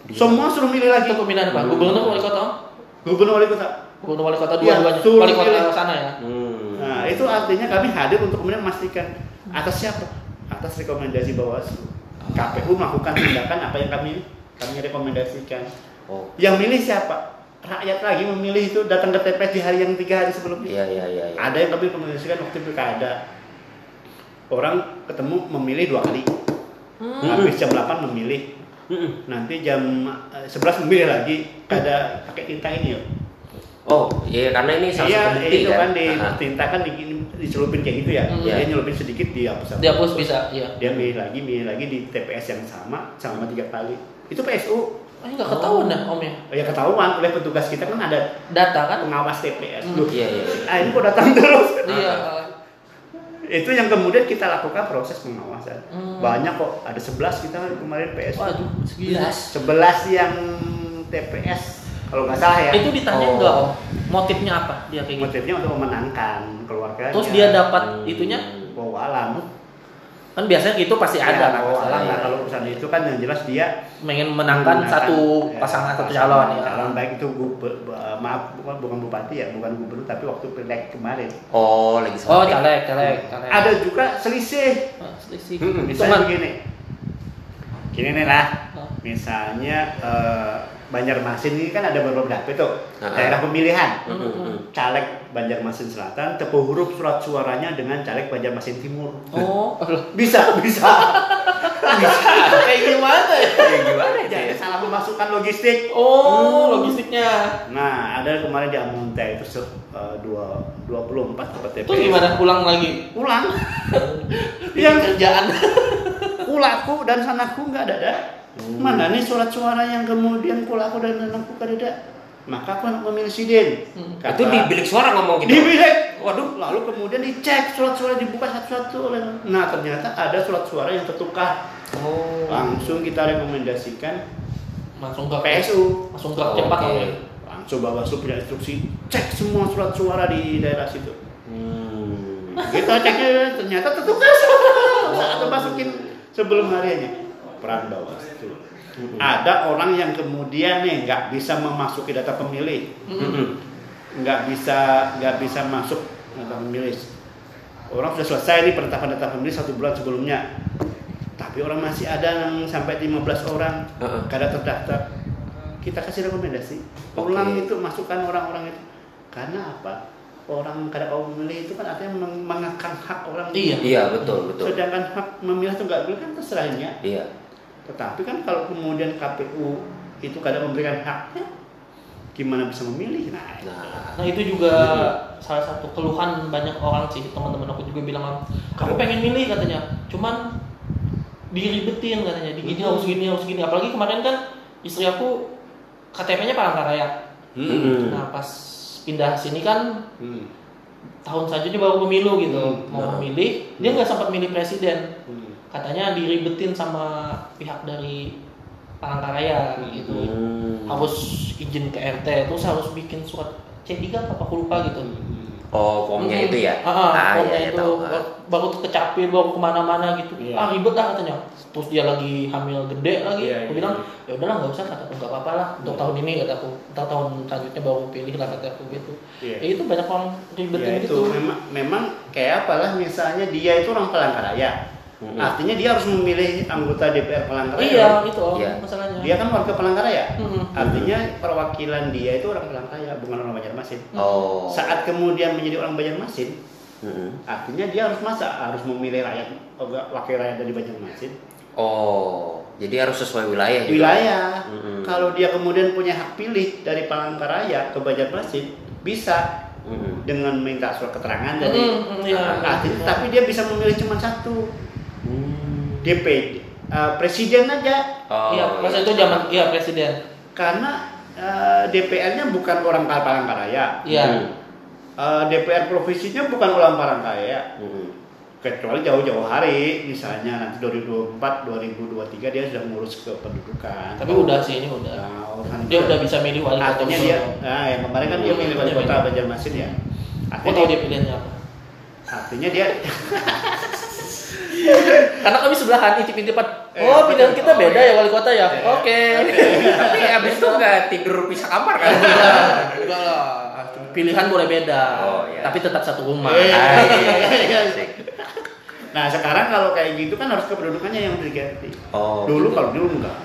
semua suruh milih lagi Itu pemilihan apa? Gubernur wali kota? Gubernur wali kota Gubernur wali kota Iya, dua-duanya. suruh Wali kota pilih. sana ya. Hmm. nah itu artinya kami hadir untuk kemudian memastikan atas siapa atas rekomendasi Bawaslu KPU melakukan tindakan apa yang kami kami rekomendasikan Oh. yang milih siapa rakyat lagi memilih itu datang ke TPS di hari yang tiga hari sebelumnya. Iya iya iya. iya. Ada yang kami komunikasikan waktu pilkada. Orang ketemu memilih dua kali. Hmm. Habis jam 8 memilih. Mm-mm. Nanti jam eh, 11 memilih lagi. Ada pakai tinta ini ya. Oh iya karena ini salah Iya, satu bukti itu kan di Aha. tinta kan di, dicelupin kayak gitu ya. Hmm. Dia nyelupin sedikit dihapus. Dihapus bisa, iya. Dia milih lagi, milih lagi di TPS yang sama sama tiga kali. Itu PSU. Ah, nggak ketahuan dah om ya. Ya ketahuan oleh petugas kita kan ada Data kan? pengawas TPS. Hmm. Loh, Iya iya. iya. ah ini kok datang terus? Iya. itu yang kemudian kita lakukan proses pengawasan. Hmm. Banyak kok, ada 11 kita kemarin PS. Waduh, segila. 11 yang TPS kalau nggak salah ya. Itu ditanya Oh. nggak om? Motifnya apa dia kayak gitu? Motifnya untuk memenangkan keluarga. Terus dia dapat Hmm. itunya? bawa alam. Kan biasanya gitu pasti ada Ya, kan bawa masalah. alam. Nah, kalau urusan itu kan yang jelas dia Ingin menangkan satu ya, pasangan satu pasangan calon ya. calon baik itu gube- ba- maaf bukan bukan bupati ya bukan gubernur tapi waktu pileg kemarin Oh legislatif. Oh, caleg, caleg, caleg. ada juga selisih Ah, selisih. Hmm, misalnya Cuman- begini gini nih lah Ah. misalnya eh, Banjarmasin ini kan ada beberapa dapil tuh Ah. daerah pemilihan Mm-mm. Hmm. caleg Banjarmasin Selatan tepuh huruf surat suaranya dengan caleg Banjarmasin Timur Oh, bisa bisa bisa kayak gimana ya? Ya gimana itu jadi ya? salah memasukkan logistik Oh, logistiknya. Nah, ada kemarin di Amunte itu se- eh, dua dua puluh empat TPS. Terus gimana pulang lagi? Pulang. Yang kerjaan. kulaku dan sanaku nggak ada. ada. Hmm. Mana nih surat suara yang kemudian kulaku dan sanaku nggak ada. Maka aku anak memilih sidin. Hmm. Kata- Itu di bilik suara ngomong gitu. di bilik. Waduh, lalu kemudian dicek surat suara dibuka satu-satu oleh. Nah, ternyata ada surat suara yang tertukar. Oh. Langsung kita rekomendasikan Langsung ke PSU. Langsung ke Oh, cepat ya. Langsung Bawaslu punya instruksi cek semua surat suara di daerah situ. Hmm. kita ceknya ternyata tertukar atau masukin sebelum harinya peran bawaslu ada orang yang kemudian nih nggak bisa memasuki data pemilih. Mm-mm. nggak bisa nggak bisa masuk data pemilih. Orang sudah selesai nih penetapan data pemilih satu bulan sebelumnya. Tapi orang masih ada yang sampai 15 orang. Heeh. kada terdaftar. Kita kasih rekomendasi. Ulang itu masukkan orang-orang itu. Karena apa? Orang kada mau memilih itu kan artinya meng- mengekang hak orang. Iya. Iya betul betul. sedangkan hak memilih itu nggak boleh kan terserahnya. Iya. Tetapi kan kalau kemudian KPU itu kada memberikan haknya gimana bisa memilih nah Nah. Nah itu juga salah satu keluhan banyak orang sih teman-teman aku juga bilang kami pengen milih katanya, cuman diribetin katanya, di gini harus gini harus gini. Apalagi kemarin kan istri aku KTP-nya Palangkaraya. Mm-mm. Nah pas pindah sini kan Hmm. tahun saja dia baru pemilu gitu, Hmm, mau nah. memilih, dia nggak sempat milih presiden. Hmm. Katanya diribetin sama pihak dari Palangkaraya gitu. Hmm. Harus izin ke RT, terus harus bikin surat C3 apa aku lupa gitu. Oh formnya Hmm. itu ya? Ah, ah, Ah, formnya iya, iya, itu tahu. baru, baru kecapin baru ke mana-mana gitu. Iya. Ah ribet lah katanya. Terus dia lagi hamil gede lagi. Iya, aku iya. bilang ya udahlah nggak usah kataku nggak apa-apa lah untuk tahun ini kataku. Ntar tahun selanjutnya baru pilih lah kataku gitu. Iya. Ya itu banyak orang ribetin Ya, itu gitu. memang memang kayak apalah misalnya dia itu orang Palangkaraya Mm-mm. artinya dia harus memilih anggota DPR Palangkaraya Iya itu om, Iya. masalahnya. dia kan warga Palangkaraya Mm-mm. artinya perwakilan dia itu orang Palangkaraya bukan orang Banjarmasin Oh. saat kemudian menjadi orang Banjarmasin Mm-mm. artinya dia harus masa harus memilih rakyat wakil rakyat dari Banjarmasin Oh. Jadi harus sesuai wilayah wilayah Mm-mm. kalau dia kemudian punya hak pilih dari Palangkaraya ke Banjarmasin bisa Mm-mm. dengan minta surat keterangan dari Mm, mm, iya. artinya tapi dia bisa memilih cuma satu Hmm. DPD uh, presiden aja Oh, Iya, masa itu zaman iya presiden. karena uh, DPR-nya bukan orang Palangkaraya Iya. Hmm. Uh, DPR provinsinya bukan orang Palangkaraya Mm-mm. kecuali jauh-jauh hari misalnya nanti 2024 2023 dia sudah ngurus ke pendudukan Tapi udah sih ini udah. Nah, urusan Dia itu. udah bisa milih wali kota. artinya dia nah yang kemarin kan dia Hmm, milih wali dia kota. Banjarmasin ya artinya dia, dia pilihannya apa. artinya dia Karena kami sebelahan intip-intipan. Eh, Oh, pilihan kita Oh, beda iya. ya wali kota ya. Iya. Oke. Tapi abis itu nggak tidur pisah kamar kan? Enggak lah. Pilihan boleh beda. Oh, iya. Tapi tetap satu rumah. Eh. Ah, iya, iya, nah sekarang kalau kayak gitu kan harus kependudukannya yang diganti Oh. dulu gitu. kalau dulu enggak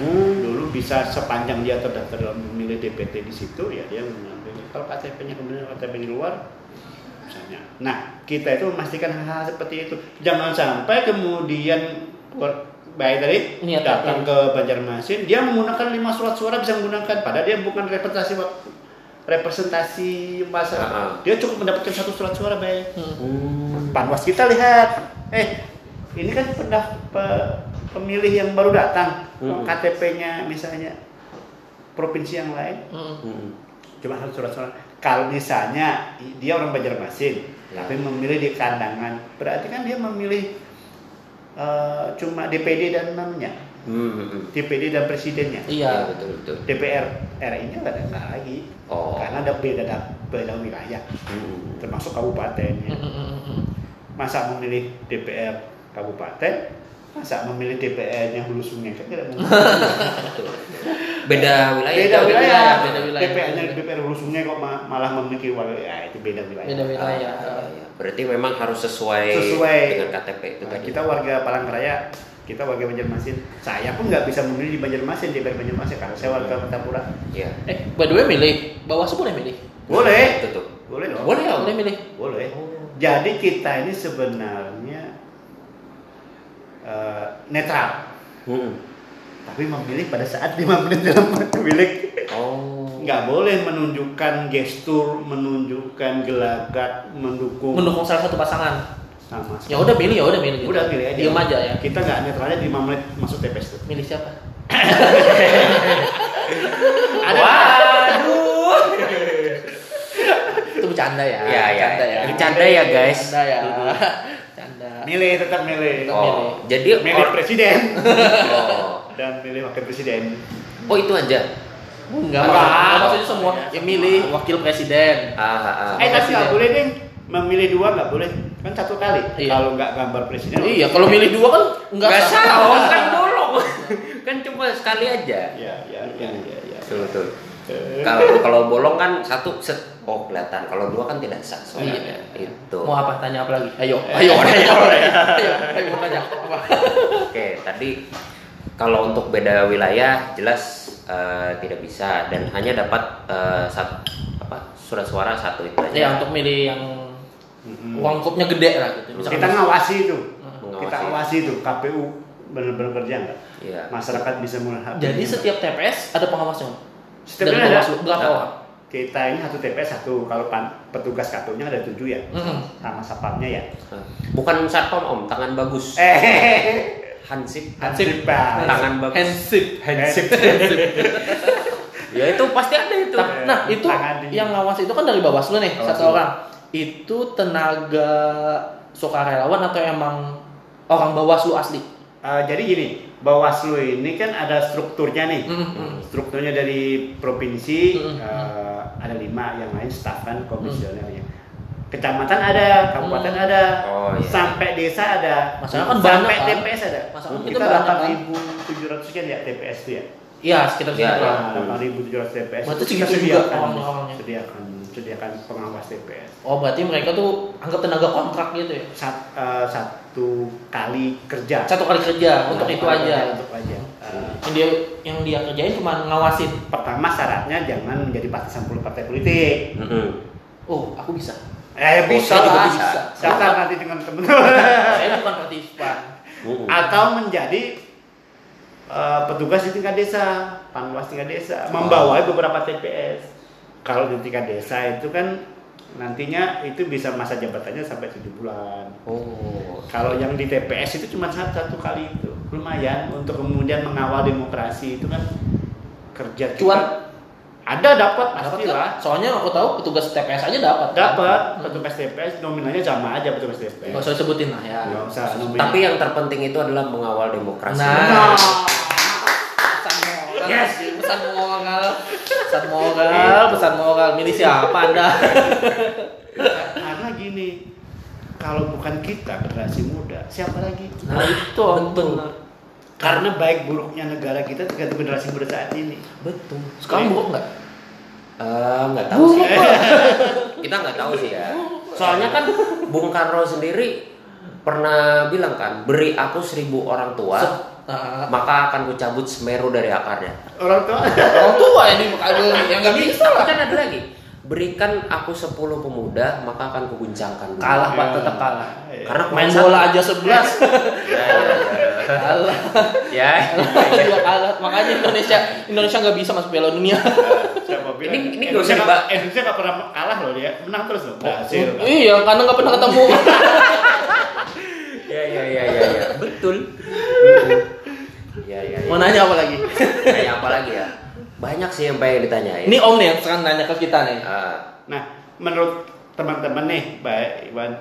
Hmm. Dulu bisa sepanjang dia terdaftar dalam memilih DPT di situ ya dia mengambil. Kalau KTP-nya kemudian KTP di luar misalnya. Nah, kita itu memastikan hal-hal seperti itu. Jangan sampai kemudian baik tadi Niat, datang ke Banjarmasin dia menggunakan lima surat suara bisa menggunakan padahal dia bukan representasi representasi masyarakat. Ah, ah. Dia cukup mendapatkan satu surat suara baik. Hmm. Hmm. Panwas kita lihat, eh ini kan pernah pe- pemilih yang baru datang, Mm-mm. KTP-nya misalnya provinsi yang lain, Hmm. Hmm. cuma satu surat suara. Kalau misalnya dia orang Banjarmasin, Ya. tapi memilih di kandangan, berarti kan dia memilih eh, cuma DPD dan namanya, Hmm, hmm, hmm. DPD dan presidennya. Iya. Betul betul. DPR RI-nya nggak ada lagi, Oh. karena ada beda beda wilayah, Hmm. termasuk kabupatennya. Hmm, hmm, hmm, hmm. masa memilih DPR kabupaten masa memilih DPR-nya hulu sungai kan tidak mungkin Beda wilayah. beda wilayah, beda wilayah. DPR-nya DPR hulu sungai kok ma- malah memiliki wakil ya itu beda wilayah Beda Ah, wilayah. iya. Berarti memang harus sesuai, Sesuai. dengan KTP itu Nah, tadi. kita warga Palangkaraya kita warga Banjarmasin saya pun nggak bisa memilih di Banjarmasin DPR Banjarmasin karena saya warga Petapura Iya. Eh, by the way milih. Bawaslu boleh milih? boleh Itu tuh. boleh dong Boleh ya, boleh milih. boleh Oh. jadi kita ini sebenarnya eh, netral Hmm. tapi memilih pada saat lima menit dalam memilih Oh. nggak boleh menunjukkan gestur, menunjukkan gelagat, mendukung Mendukung salah satu pasangan. sama. Ya udah milih, ya udah milih. gitu. Udah pilih aja. Diem aja ya. Kita nggak netralnya di 5 menit masuk TPS tuh. Milih siapa? Ada Waduh. Itu bercanda ya. Ya, ya. Bercanda ya. Bercanda ya, guys. Bercanda ya. Milih tetap milih. Tetap Oh, milih. jadi Milih or- presiden oh. dan milih wakil presiden. oh itu aja. Enggak, Enggak. maksudnya, maksudnya semua yang milih wakil presiden. Ah, ah, ah. Eh tapi nggak boleh deh. Memilih dua nggak boleh. Kan satu kali. Iya. Kalau nggak gambar presiden. Iya, kalau milih dua kan enggak Nggak sah. salah, kan bolong. kan cuma sekali aja. Ya, ya, ya, ya, ya. Betul betul. Eh, Kalau kalau bolong kan satu set oh kelihatan. Kalau dua kan tidak sah soalnya. Iya. Itu. Mau apa? Tanya apa lagi? Ayo, Eh, ayo, ayo, ayo, ayo, mau tanya apa? Oke, tadi kalau untuk beda wilayah jelas eh, tidak bisa dan hanya dapat eh, satu apa surat suara satu itu aja. Ya untuk milih yang mm-mm. uang kupnya gede lah gitu. Kita ngawasi itu. Mengawasi. Kita awasi itu KPU benar-benar kerja nggak? Iya. Masyarakat bisa melihat. Jadi setiap TPS ada pengawasnya. Setiap Dari ada. Bawaslu berapa Nah. orang? Kita ini satu TPS satu. Kalau pan- petugas KPU-nya ada tujuh ya. Mm-mm. Sama sapamnya ya. Bukan satpam om, tangan bagus. Eh, Hansip. Hansip Bang. Tangan bagus. Handship. Hansip. Ya itu pasti ada itu. Tapi- Nah itu Tangan yang ngawas itu kan dari Bawaslu nih Bawaslu. satu orang. Itu tenaga sukarelawan atau emang orang Bawaslu asli? Eh, jadi gini, Bawaslu ini kan ada strukturnya nih. Mm-mm. Strukturnya dari provinsi Mm-mm. eh, ada lima, yang lain staf kan komisionernya. Kecamatan ada, kabupaten Mm. ada, Oh, iya. sampai desa ada, Masalah kan sampai banyak, kan? TPS ada. Masalah kan kita kita banyak, kan? 8.700 sekian ya TPS itu ya. Iya sekitar segitu iya. lah. Nah, 8.700 TPS. Berarti segitu juga sediakan, orang-orangnya. sediakan, sediakan pengawas TPS. Oh berarti mereka tuh anggap tenaga kontrak gitu ya? Sat- eh, satu kali kerja. Satu kali kerja untuk Satu itu aja. Untuk aja. Eh, Yang dia yang dia kerjain cuma ngawasin. pertama syaratnya jangan menjadi partisan puluh partai politik. Mm-mm. Oh aku bisa. Eh bisa saya juga bisa. Daftar nanti dengan teman Saya bukan partisipan. Mm-mm. Atau menjadi eh, petugas di tingkat desa, panwas tingkat desa, membawai beberapa TPS. Kalau di tingkat desa itu kan nantinya itu bisa masa jabatannya sampai tujuh bulan. Oh. Kalau yang di TPS itu cuma satu, satu kali itu lumayan untuk kemudian mengawal demokrasi itu kan kerja kita- Cuan? ada dapat pastilah kan? Soalnya aku tahu petugas TPS aja dapat. kan? dapat Hmm. petugas TPS nominalnya sama aja petugas TPS Nggak usah sebutin lah ya. Usah nominal. Tapi yang terpenting itu adalah mengawal demokrasi. Nah. Nah, Pesan moral. Yes. Pesan moral. Pesan moral. Pesan moral. Milih siapa anda? karena gini kalau bukan kita generasi muda siapa lagi Nah itu betul. karena baik buruknya negara kita tergantung generasi muda saat ini Betul. Sekarang buruk nggak? Eh, nggak tahu sih. Kita nggak tahu sih ya. Soalnya kan Bung Karno sendiri pernah bilang kan, beri aku seribu orang tua, Maka akan kucabut semeru dari akarnya. Orang tua. Orang tua ini aduh yang nggak bisa lah. Kan ada lagi. Berikan aku 10 pemuda, maka akan kuguncangkan. Kalah pak Iya. tetap kalah. Karena Main bola aja 11 Ya, ya, ya. kalah. ya. Iya kalah. Makanya Indonesia Indonesia nggak bisa masuk Piala Dunia. Siapa bilang? Ini- Indonesia usah nggak-. Indonesia nggak pernah kalah loh dia, menang terus loh. Berhasil. Iya karena nggak pernah ketemu. Ya, ya, ya, ya, ya. Betul. Ya, ya, ya. Mau nanya apa lagi? Kayak apa lagi ya? Banyak sih yang pengen ditanyain. Ini Om nih yang sekarang nanya ke kita nih. Ah, Nah, menurut teman-teman nih, Pak Iwan,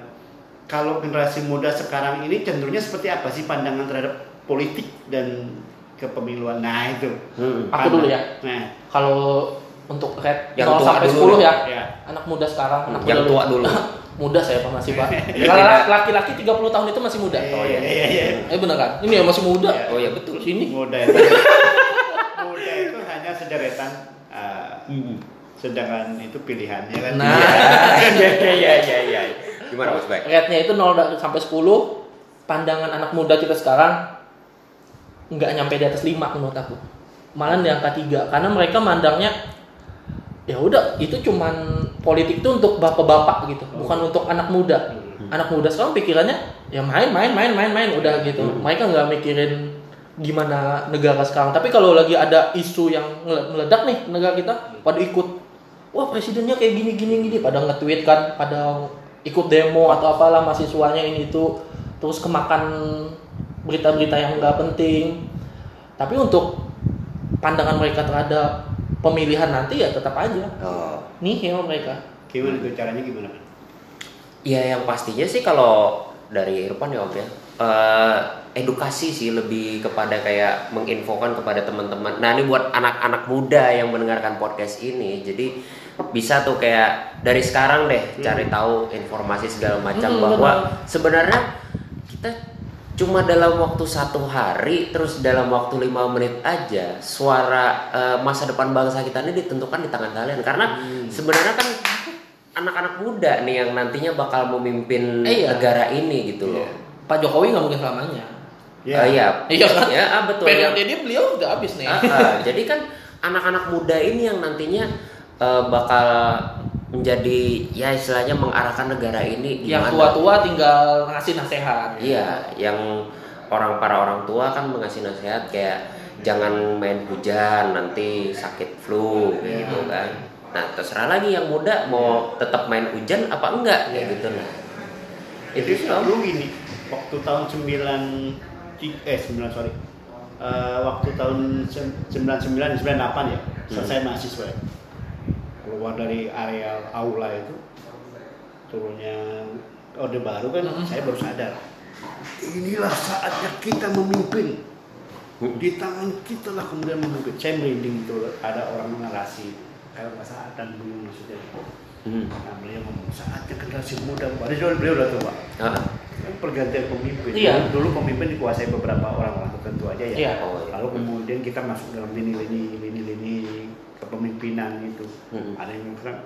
kalau generasi muda sekarang ini cenderungnya seperti apa sih pandangan terhadap politik dan kepemiluan? Nah itu. hmm. Aku dulu ya. Nah, Kalau untuk red Yang 0 tua sampai dulu 10 ya. ya. Anak muda sekarang, anak Yang muda tua dulu. muda saya Pak masih Pak. Kalau laki-laki 30 tahun itu masih muda. Oh, iya. iya, iya. Eh bener kan? Ini ya masih muda. Iya. Oh ya betul. Sini. Muda itu, muda itu hanya sederetan, uh, sedangkan itu pilihannya kan. Nah. Iya, iya, iya, iya. Gimana Mas Baik? Rate-nya itu 0 da- sampai 10. Pandangan anak muda kita sekarang nggak nyampe di atas 5 menurut aku. Malah di angka 3 karena mereka mandangnya ya udah itu cuman politik itu untuk bapak-bapak gitu, bukan untuk anak muda. Anak muda sekarang pikirannya ya main main main main main udah gitu. Mereka nggak mikirin gimana negara sekarang. Tapi kalau lagi ada isu yang meledak nih negara kita pada ikut. Wah presidennya kayak gini gini gini pada nge-tweet kan, pada ikut demo atau apalah mahasiswanya ini itu terus kemakan berita-berita yang nggak penting. Tapi untuk pandangan mereka terhadap pemilihan nanti ya tetap aja Oh. nihil mereka. Gimana tuh caranya gimana? Ya yang pastinya sih kalau dari Irfan ya Om ya eh, edukasi sih lebih kepada kayak menginfokan kepada teman-teman. Nah ini buat anak-anak muda yang mendengarkan podcast ini, jadi bisa tuh kayak dari sekarang deh cari tahu informasi segala macam Hmm, bahwa benar. sebenarnya kita cuma dalam waktu satu hari terus dalam waktu lima menit aja suara eh, masa depan bangsa kita ini ditentukan di tangan kalian karena sebenarnya kan anak-anak muda nih yang nantinya bakal memimpin Eh, iya. negara ini gitu loh. Pak Jokowi nggak mungkin selamanya. Eh, iya. Iya kan? Ya, ah, betul. Periode dia beliau udah habis nih. Ah, ah. jadi kan anak-anak muda ini yang nantinya eh, bakal menjadi ya istilahnya mengarahkan negara ini yang tua-tua tinggal ngasih nasihat. Iya, yang orang para orang tua kan mengasih nasihat kayak jangan main hujan nanti sakit flu Iya. gitu kan. Nah, terserah lagi yang muda mau tetap main hujan apa enggak kayak Iya. gitu nah. Itu sih dulu gini, waktu tahun 9 eh 9 sorry. Eh, waktu tahun 99 98 ya, selesai mahasiswa ya. Keluar dari area aula itu turunnya Orde Baru kan Mhm. saya baru sadar. Inilah saatnya kita memimpin. Di tangan kita lah kemudian memimpin. Saya merinding itu ada orang narasi kalau nggak salah dan dulu maksudnya. Hmm. Nah, beliau ngomong saatnya generasi muda. Padahal beliau udah tua. Ah, Kan pergantian pemimpin. Iya. Dulu, pemimpin dikuasai beberapa orang-orang tertentu aja ya. Iya. Lalu kemudian kita masuk dalam lini-lini lini-lini kepemimpinan itu. Mm-mm. Ada yang bilang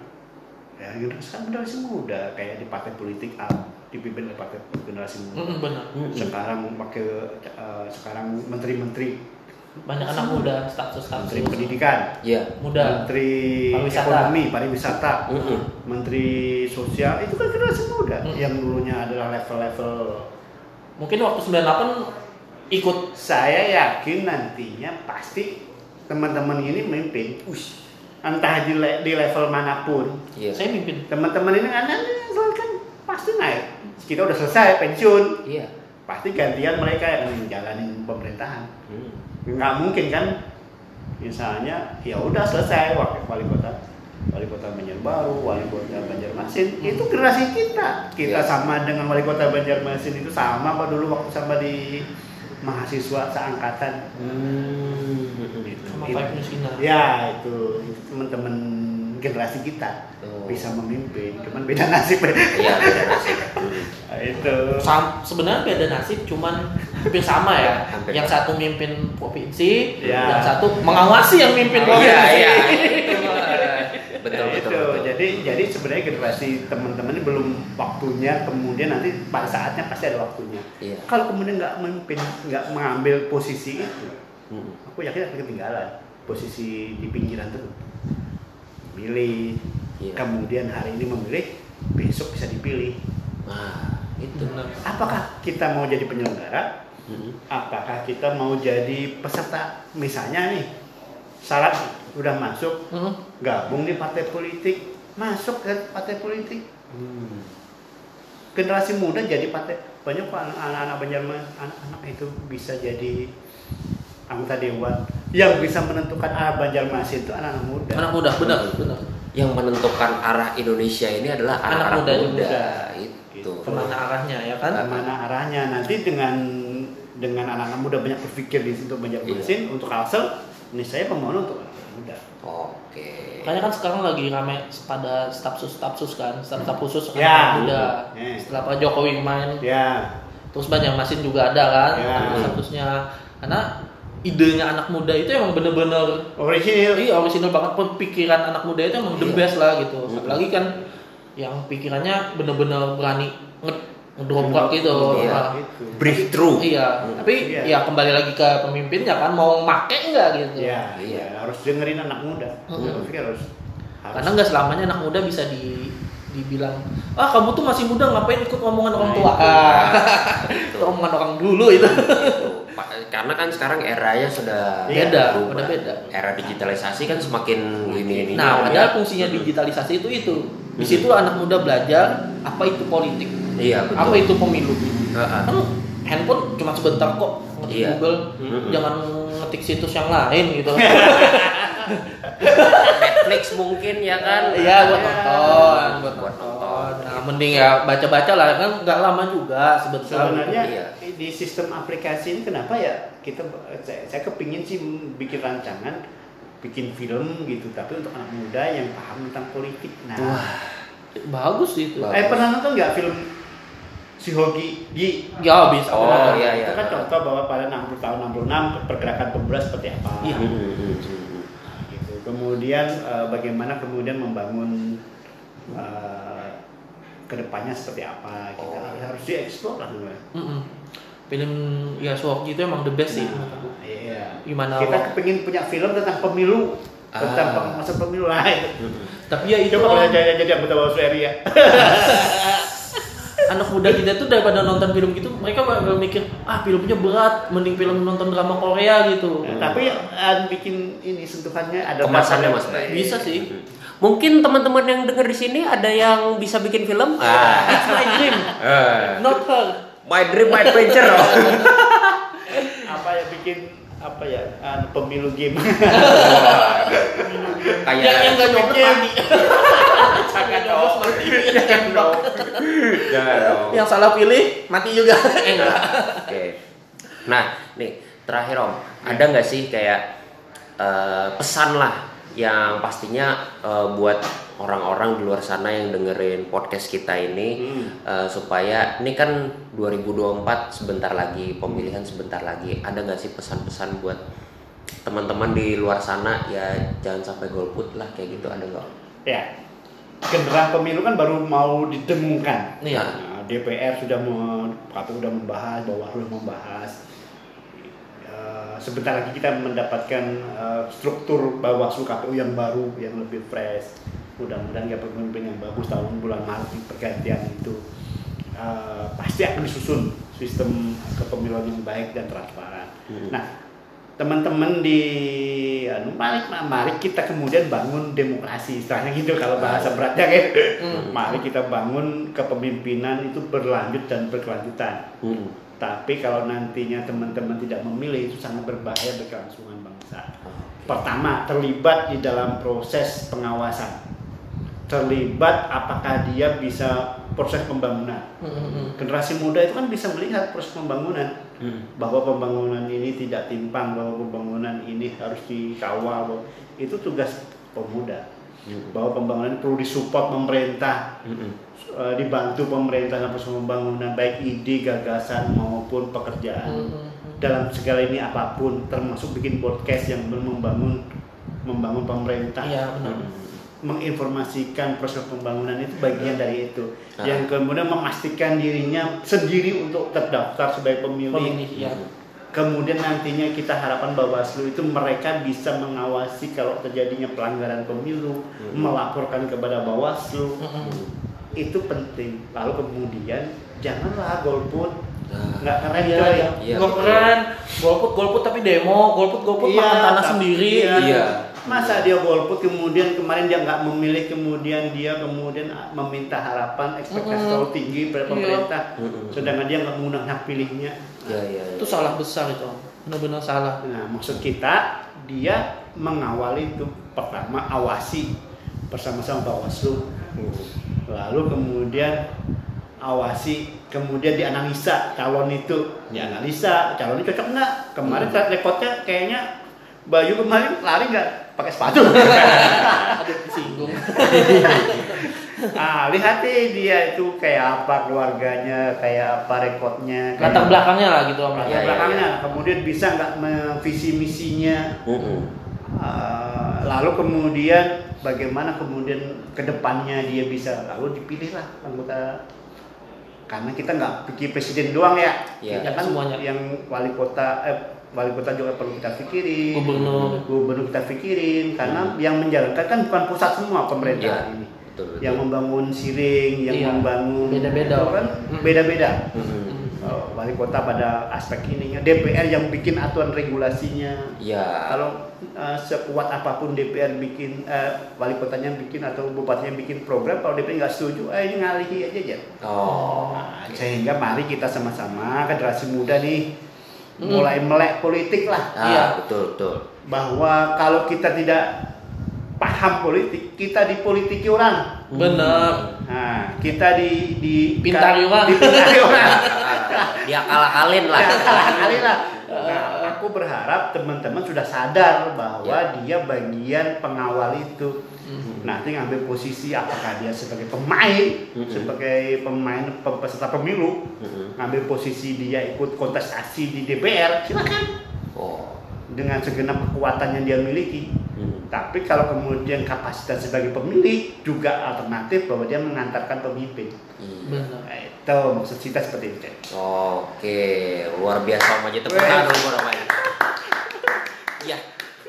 ya generasi kan generasi muda kayak di partai politik A dipimpin oleh partai generasi muda. Mm-mm, benar. Mm-mm. Sekarang pakai eh, sekarang menteri-menteri Banyak anak muda status menteri status pendidikan, Iya. muda. menteri Pariwisata. ekonomi, pariwisata, Mm-mm. menteri sosial itu kan generasi muda Mm. yang dulunya adalah level-level Mungkin waktu 98 ikut saya yakin nantinya pasti teman-teman ini memimpin entah di, le- di level mana pun Iya. saya mimpin. teman-teman ini kan kan pasti naik kita udah selesai pensiun Iya. pasti gantian mereka yang menjalani pemerintahan Hmm. nggak mungkin kan misalnya ya udah selesai wakil wali kota wali kota Banjarbaru wali kota Banjarmasin itu generasi kita kita Iya. sama dengan wali kota Banjarmasin itu sama apa dulu waktu sama di mahasiswa seangkatan Hmm. Gitu. Sama Itu. Five News Sinar. ya itu, itu teman-teman generasi kita Oh. bisa memimpin cuman beda nasib Iya, beda nasib. Nah, itu Sam- sebenarnya beda nasib cuman hampir sama ya. Hampir yang satu mimpin provinsi, Ya. yang satu mengawasi yang mimpin Oh, provinsi. iya, iya. Betul, Nah, betul, itu. betul. Jadi jadi sebenarnya generasi teman-teman ini belum waktunya, kemudian nanti pada saatnya pasti ada waktunya. Iya. Kalau kemudian nggak memimpin, nggak mengambil posisi itu, Mm. aku yakin akan ketinggalan posisi di pinggiran terus. Milih, Iya. kemudian hari ini memilih, besok bisa dipilih. Nah, itu. Apakah kita mau jadi penyelenggara? Mm. Apakah kita mau jadi peserta? Misalnya nih, syarat udah masuk, Hmm. gabung di partai politik, masuk ke partai politik. Hmm. Generasi muda jadi partai banyak kok anak-anak Banjarmasin, anak-anak itu bisa jadi anggota dewan yang bisa menentukan arah Banjarmasin itu anak-anak muda. Anak muda, benar, benar. Yang menentukan arah Indonesia ini adalah Anak anak-anak muda muda. juga. Itu. Ke mana arahnya ya kan? Ke mana arahnya nanti dengan dengan anak-anak muda banyak berpikir di situ Banjarmasin untuk Kalsel, ini saya pemohon untuk anak muda. Oke. Makanya kan sekarang lagi rame pada stafsus stafsus kan, staf staf khusus anak Ya. muda. Eh. Setelah Pak Jokowi main, Ya, terus banyak masin juga ada kan, Ya. statusnya. Karena idenya anak muda itu emang bener-bener orisinil. iya original banget pemikiran anak muda itu emang the Iya. best lah gitu. Mm-mm. Apalagi kan yang pikirannya bener-bener berani nge ngedobrak gitu. Iya. Nah, Itu. Breakthrough. Iya, Hmm. tapi Iya. ya kembali lagi ke pemimpinnya kan mau make nggak gitu. Ya, Iya. iya. harus dengerin anak muda. Pikir harus, harus. Karena nggak selamanya anak muda bisa di dibilang ah kamu tuh masih muda ngapain ikut omongan orang Nah, tua itu. ah Itu. omongan orang dulu itu Karena kan sekarang eranya sudah Iya, beda berubah. udah beda Era digitalisasi kan semakin ini ini. nah padahal fungsinya digitalisasi itu itu di situ anak muda belajar apa itu politik Iya betul. apa itu pemilu Heeh. kan handphone cuma sebentar kok ngetik Iya. Google Mm-mm. jangan ngetik situs yang lain gitu Netflix mungkin ya kan. Iya buat nonton, Buat nonton. Nah, mending ya baca-baca lah kan nggak lama juga sebentar. Sebenarnya Iya. di sistem aplikasi ini kenapa ya kita saya, saya kepingin sih bikin rancangan bikin film gitu tapi untuk anak muda yang paham tentang politik. Nah, bagus itu. Bagus. eh pernah nonton nggak film si Hogi Gi? Ya bisa. Oh, iya, iya. Itu kan contoh bahwa pada 60 tahun 66 pergerakan pemuda seperti apa. Iya. Hmm, hmm, hmm, hmm. gitu. Kemudian eh, bagaimana kemudian membangun eh, ke depannya seperti apa kita Oh. harus dieksplor lah sebenarnya. Mm-mm. Film ya Suwoki itu emang the best sih. Nah, menurut aku. iya. Gimana kita kepingin punya film tentang pemilu tentang Ah. pengawasan pemilu lah itu. Tapi ya itu Coba kalau jadi jadi anggota Bawaslu ya. anak muda kita tuh daripada nonton film gitu, mereka bakal mikir ah filmnya berat, mending film nonton drama Korea gitu. Tapi eh, bikin ini sentuhannya ada Kemasannya. Mas. Bisa sih. Mungkin teman-teman yang denger di sini ada yang bisa bikin film. Ah. It's my dream, Eh. not her. My dream, my adventure. oh. Apa ya bikin apa ya anu, pemilu game. Kayak yang yang nggak nyoblos mati. Jangan nyoblos mati. Nembak. Jangan dong. Yang salah pilih mati juga. Eh, enggak. Oke. Nah, nih terakhir Om, ada nggak sih kayak eh, pesan lah yang pastinya eh, buat orang-orang di luar sana yang dengerin podcast kita ini Hmm. eh, supaya ini kan 2024 sebentar lagi pemilihan sebentar lagi ada nggak sih pesan-pesan buat teman-teman di luar sana ya jangan sampai golput lah kayak gitu ada nggak? ya. Genderang pemilu kan baru mau didengungkan. Iya. Nah, DPR sudah mau KPU sudah membahas, Bawaslu membahas. Sebentar lagi kita mendapatkan eh, struktur Bawaslu KPU yang baru, yang lebih fresh. Mudah-mudahan ya pemimpin yang bagus tahun bulan Maret pergantian itu eh, pasti akan disusun sistem kepemiluan yang baik dan transparan. Hmm. Nah, teman-teman di anu, mari, mari kita kemudian bangun demokrasi istilahnya gitu kalau bahasa beratnya kan Hmm. mari kita bangun kepemimpinan itu berlanjut dan berkelanjutan Hmm. Tapi kalau nantinya teman-teman tidak memilih itu sangat berbahaya bagi kelangsungan bangsa. Pertama terlibat di dalam proses pengawasan. Terlibat apakah dia bisa proses pembangunan. Mm-mm. generasi muda itu kan bisa melihat proses pembangunan. Hmm. bahwa pembangunan ini tidak timpang bahwa pembangunan ini harus dikawal. Itu tugas pemuda. Hmm. bahwa pembangunan perlu disupport pemerintah Hmm. eh, dibantu pemerintah proses pembangunan baik ide gagasan maupun pekerjaan Mm-mm. dalam segala ini apa pun termasuk bikin podcast yang membangun membangun pemerintah Iya benar. Hmm. menginformasikan proses pembangunan itu bagian dari itu. Ah. Yang kemudian memastikan dirinya sendiri untuk terdaftar sebagai pemilih. Pemilih, ya. Kemudian nantinya kita harapkan Bawaslu itu mereka bisa mengawasi kalau terjadinya pelanggaran pemilu, Hmm. melaporkan kepada Bawaslu. Mm-mm. Itu penting. Lalu kemudian janganlah golput. Nah, Nggak keren Iya, coy. iya. Iya, Nggak keren. Golput, golput tapi demo, golput, golput Iya, makan tanah sendiri. iya. Iya. Masa dia golput kemudian kemarin dia nggak memilih kemudian dia kemudian meminta harapan ekspektasi terlalu tinggi pada Iya. pemerintah, Mm-mm. sedangkan dia nggak menggunakan hak pilihnya. Ya, ya, ya. Itu salah besar itu. Benar-benar salah. Nah, maksud kita dia mengawali itu pertama awasi bersama-sama Bawaslu, Hmm. Lalu kemudian awasi, kemudian dianalisa calon itu, dianalisa calon itu cocok nggak? Kemarin track recordnya kayaknya Bayu kemarin lari nggak pakai sepatu. Ada disinggung. ah, lihat nih dia itu kayak apa keluarganya, kayak apa rekodnya, Latar belakangnya lah gitu Om. latar Iya, iya, belakangnya. Kemudian bisa nggak visi misinya, Mm-mm. Ah, lalu kemudian bagaimana kemudian ke depannya dia bisa lalu dipilih lah anggota karena kita nggak pikir presiden doang ya, Iya. kita kan Semuanya. yang wali kota eh, wali kota juga perlu kita pikirin, Gubernur. gubernur kita pikirin karena yang menjalankan kan bukan pusat semua pemerintah Iya. ini, Betul, betul. yang membangun siring, yang Iya. membangun Beda-beda. itu kan Mm. beda-beda. Mm-mm. Oh, wali kota pada aspek ininya, DPR yang bikin aturan regulasinya, Ya. kalau uh, sekuat apa pun DPR bikin uh, wali kotanya bikin atau bupatinya bikin program kalau DPR nggak setuju eh ini ngalihi aja aja Oh. Nah, sehingga mari kita sama-sama generasi muda nih Hmm. mulai melek politik lah Ah, Iya. betul, betul. bahwa kalau kita tidak paham politik kita dipolitiki orang Bener. nah kita di di Pintari orang. dipintari orang Dia kalah-kalin lah. Ya, kali lah. Aku berharap teman-teman sudah sadar bahwa Ya. dia bagian pengawal itu. Mhm. Nanti ngambil posisi apakah dia sebagai pemain, Mhm. sebagai pemain pe- peserta pemilu, Mm-mm. ngambil posisi dia ikut kontestasi di DPR, silakan Oh. dengan segenap kekuatan yang dia miliki. Mm. Tapi kalau kemudian kapasitas sebagai pemilih juga alternatif bahwa dia mengantarkan pemimpin. Bener. Nah, itu maksud kita seperti itu. Oke, luar biasa Om Aji. Tepuk tangan buat Om Aji. Ya,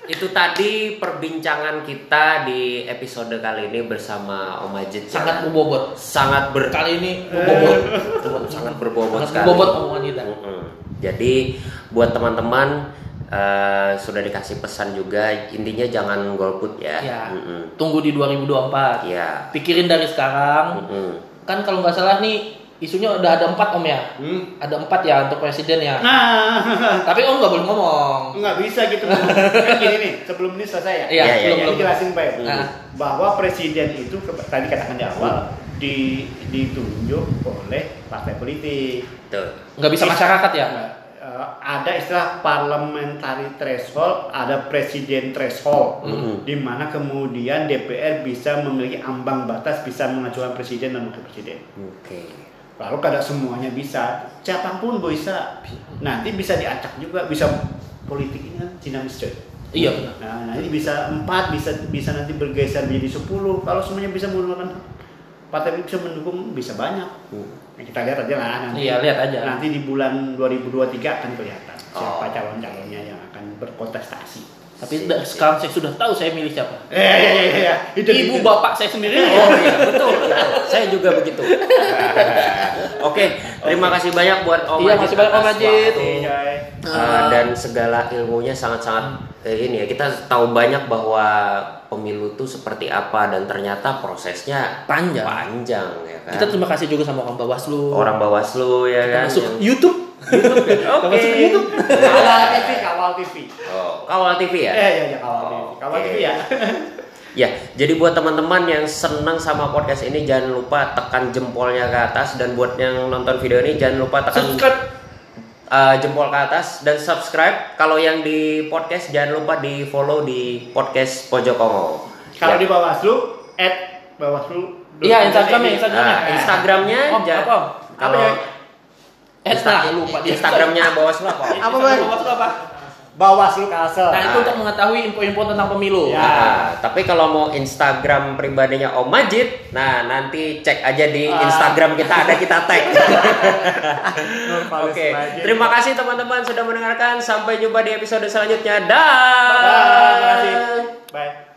itu tadi perbincangan kita di episode kali ini bersama Om Ajit. ya. Sangat berbobot. sangat ber Kali ini berbobot. sangat berbobot Sangat sekali. berbobot omongan kita. Jadi buat teman-teman eh, sudah dikasih pesan juga intinya jangan golput ya. Ya. Mm-mm. Tunggu di 2024. Iya. Pikirin dari sekarang. Mm-mm. Kan kalau nggak salah nih isunya udah ada empat om ya. Hmm. Ada empat ya untuk presiden ya. Nah, Tapi om nggak boleh ngomong. nggak bisa gitu. Kan gini nih, sebelum ini selesai ya. Iya, Iya, iya, belum iya. belum. Ini jelasin baik Nah. bahwa presiden itu tadi katakan di awal di, ditunjuk oleh partai politik. Tuh. Nggak bisa masyarakat ya. Eh, ada istilah parliamentary threshold, ada presiden threshold, Mm-mm. di mana kemudian DPR bisa memiliki ambang batas bisa mengajukan presiden dan wakil presiden. Oke. Lalu kada semuanya bisa, siapa pun bisa. Nanti bisa diacak juga, bisa politik ini kan dinamis coy. Iya benar. Nah, nanti bisa empat, bisa bisa nanti bergeser menjadi sepuluh. Kalau semuanya bisa menggunakan partai bisa mendukung bisa banyak. Hmm. Nah, kita lihat aja lah nanti. Iya lihat aja. Nanti di bulan 2023 akan kelihatan siapa Oh. calon-calonnya yang akan berkontestasi. Tapi da- sekarang saya sudah tahu saya milih siapa. Eh, iya, iya, iya. Itu Ibu itu. bapak saya sendiri. Oh iya, betul. Saya juga begitu. Oke, terima kasih banyak buat Om Iya, makasih banyak, Om. Iya. Uh, dan segala ilmunya sangat-sangat eh, ini ya kita tahu banyak bahwa pemilu itu seperti apa dan ternyata prosesnya Panjang. panjang ya kan Kita terima kasih juga sama orang Bawaslu. orang Bawaslu ya Kita kan masuk yang- YouTube. YouTube ya? Oke masuk YouTube. Kawal TV, kawal TV. oh, kawal TV ya iya, iya, kawal TV. Kawal Oke. TV ya. Ya, jadi buat teman-teman yang senang sama podcast ini jangan lupa tekan jempolnya ke atas dan buat yang nonton video ini jangan lupa tekan Subscribe. uh, jempol ke atas dan subscribe. Kalau yang di podcast jangan lupa di follow di podcast Pojok Kongo. Kalau Ya. di Bawaslu, at Bawaslu. Iya, Instagramnya, Instagramnya. Nah, Instagramnya ja- apa, Om? kalau Nah, lupa dia. Instagramnya Bawaslu apa? Apa, Bang? Bawaslu apa? Bawaslu Kalsel. Nah, itu untuk mengetahui info-info tentang pemilu. Ya. Nah, tapi kalau mau Instagram pribadinya Om Majid, nah nanti cek aja di Ah. Instagram kita ada kita tag. Oke, terima kasih teman-teman sudah mendengarkan. Sampai jumpa di episode selanjutnya. Dah. Bye. Terima kasih. Bye.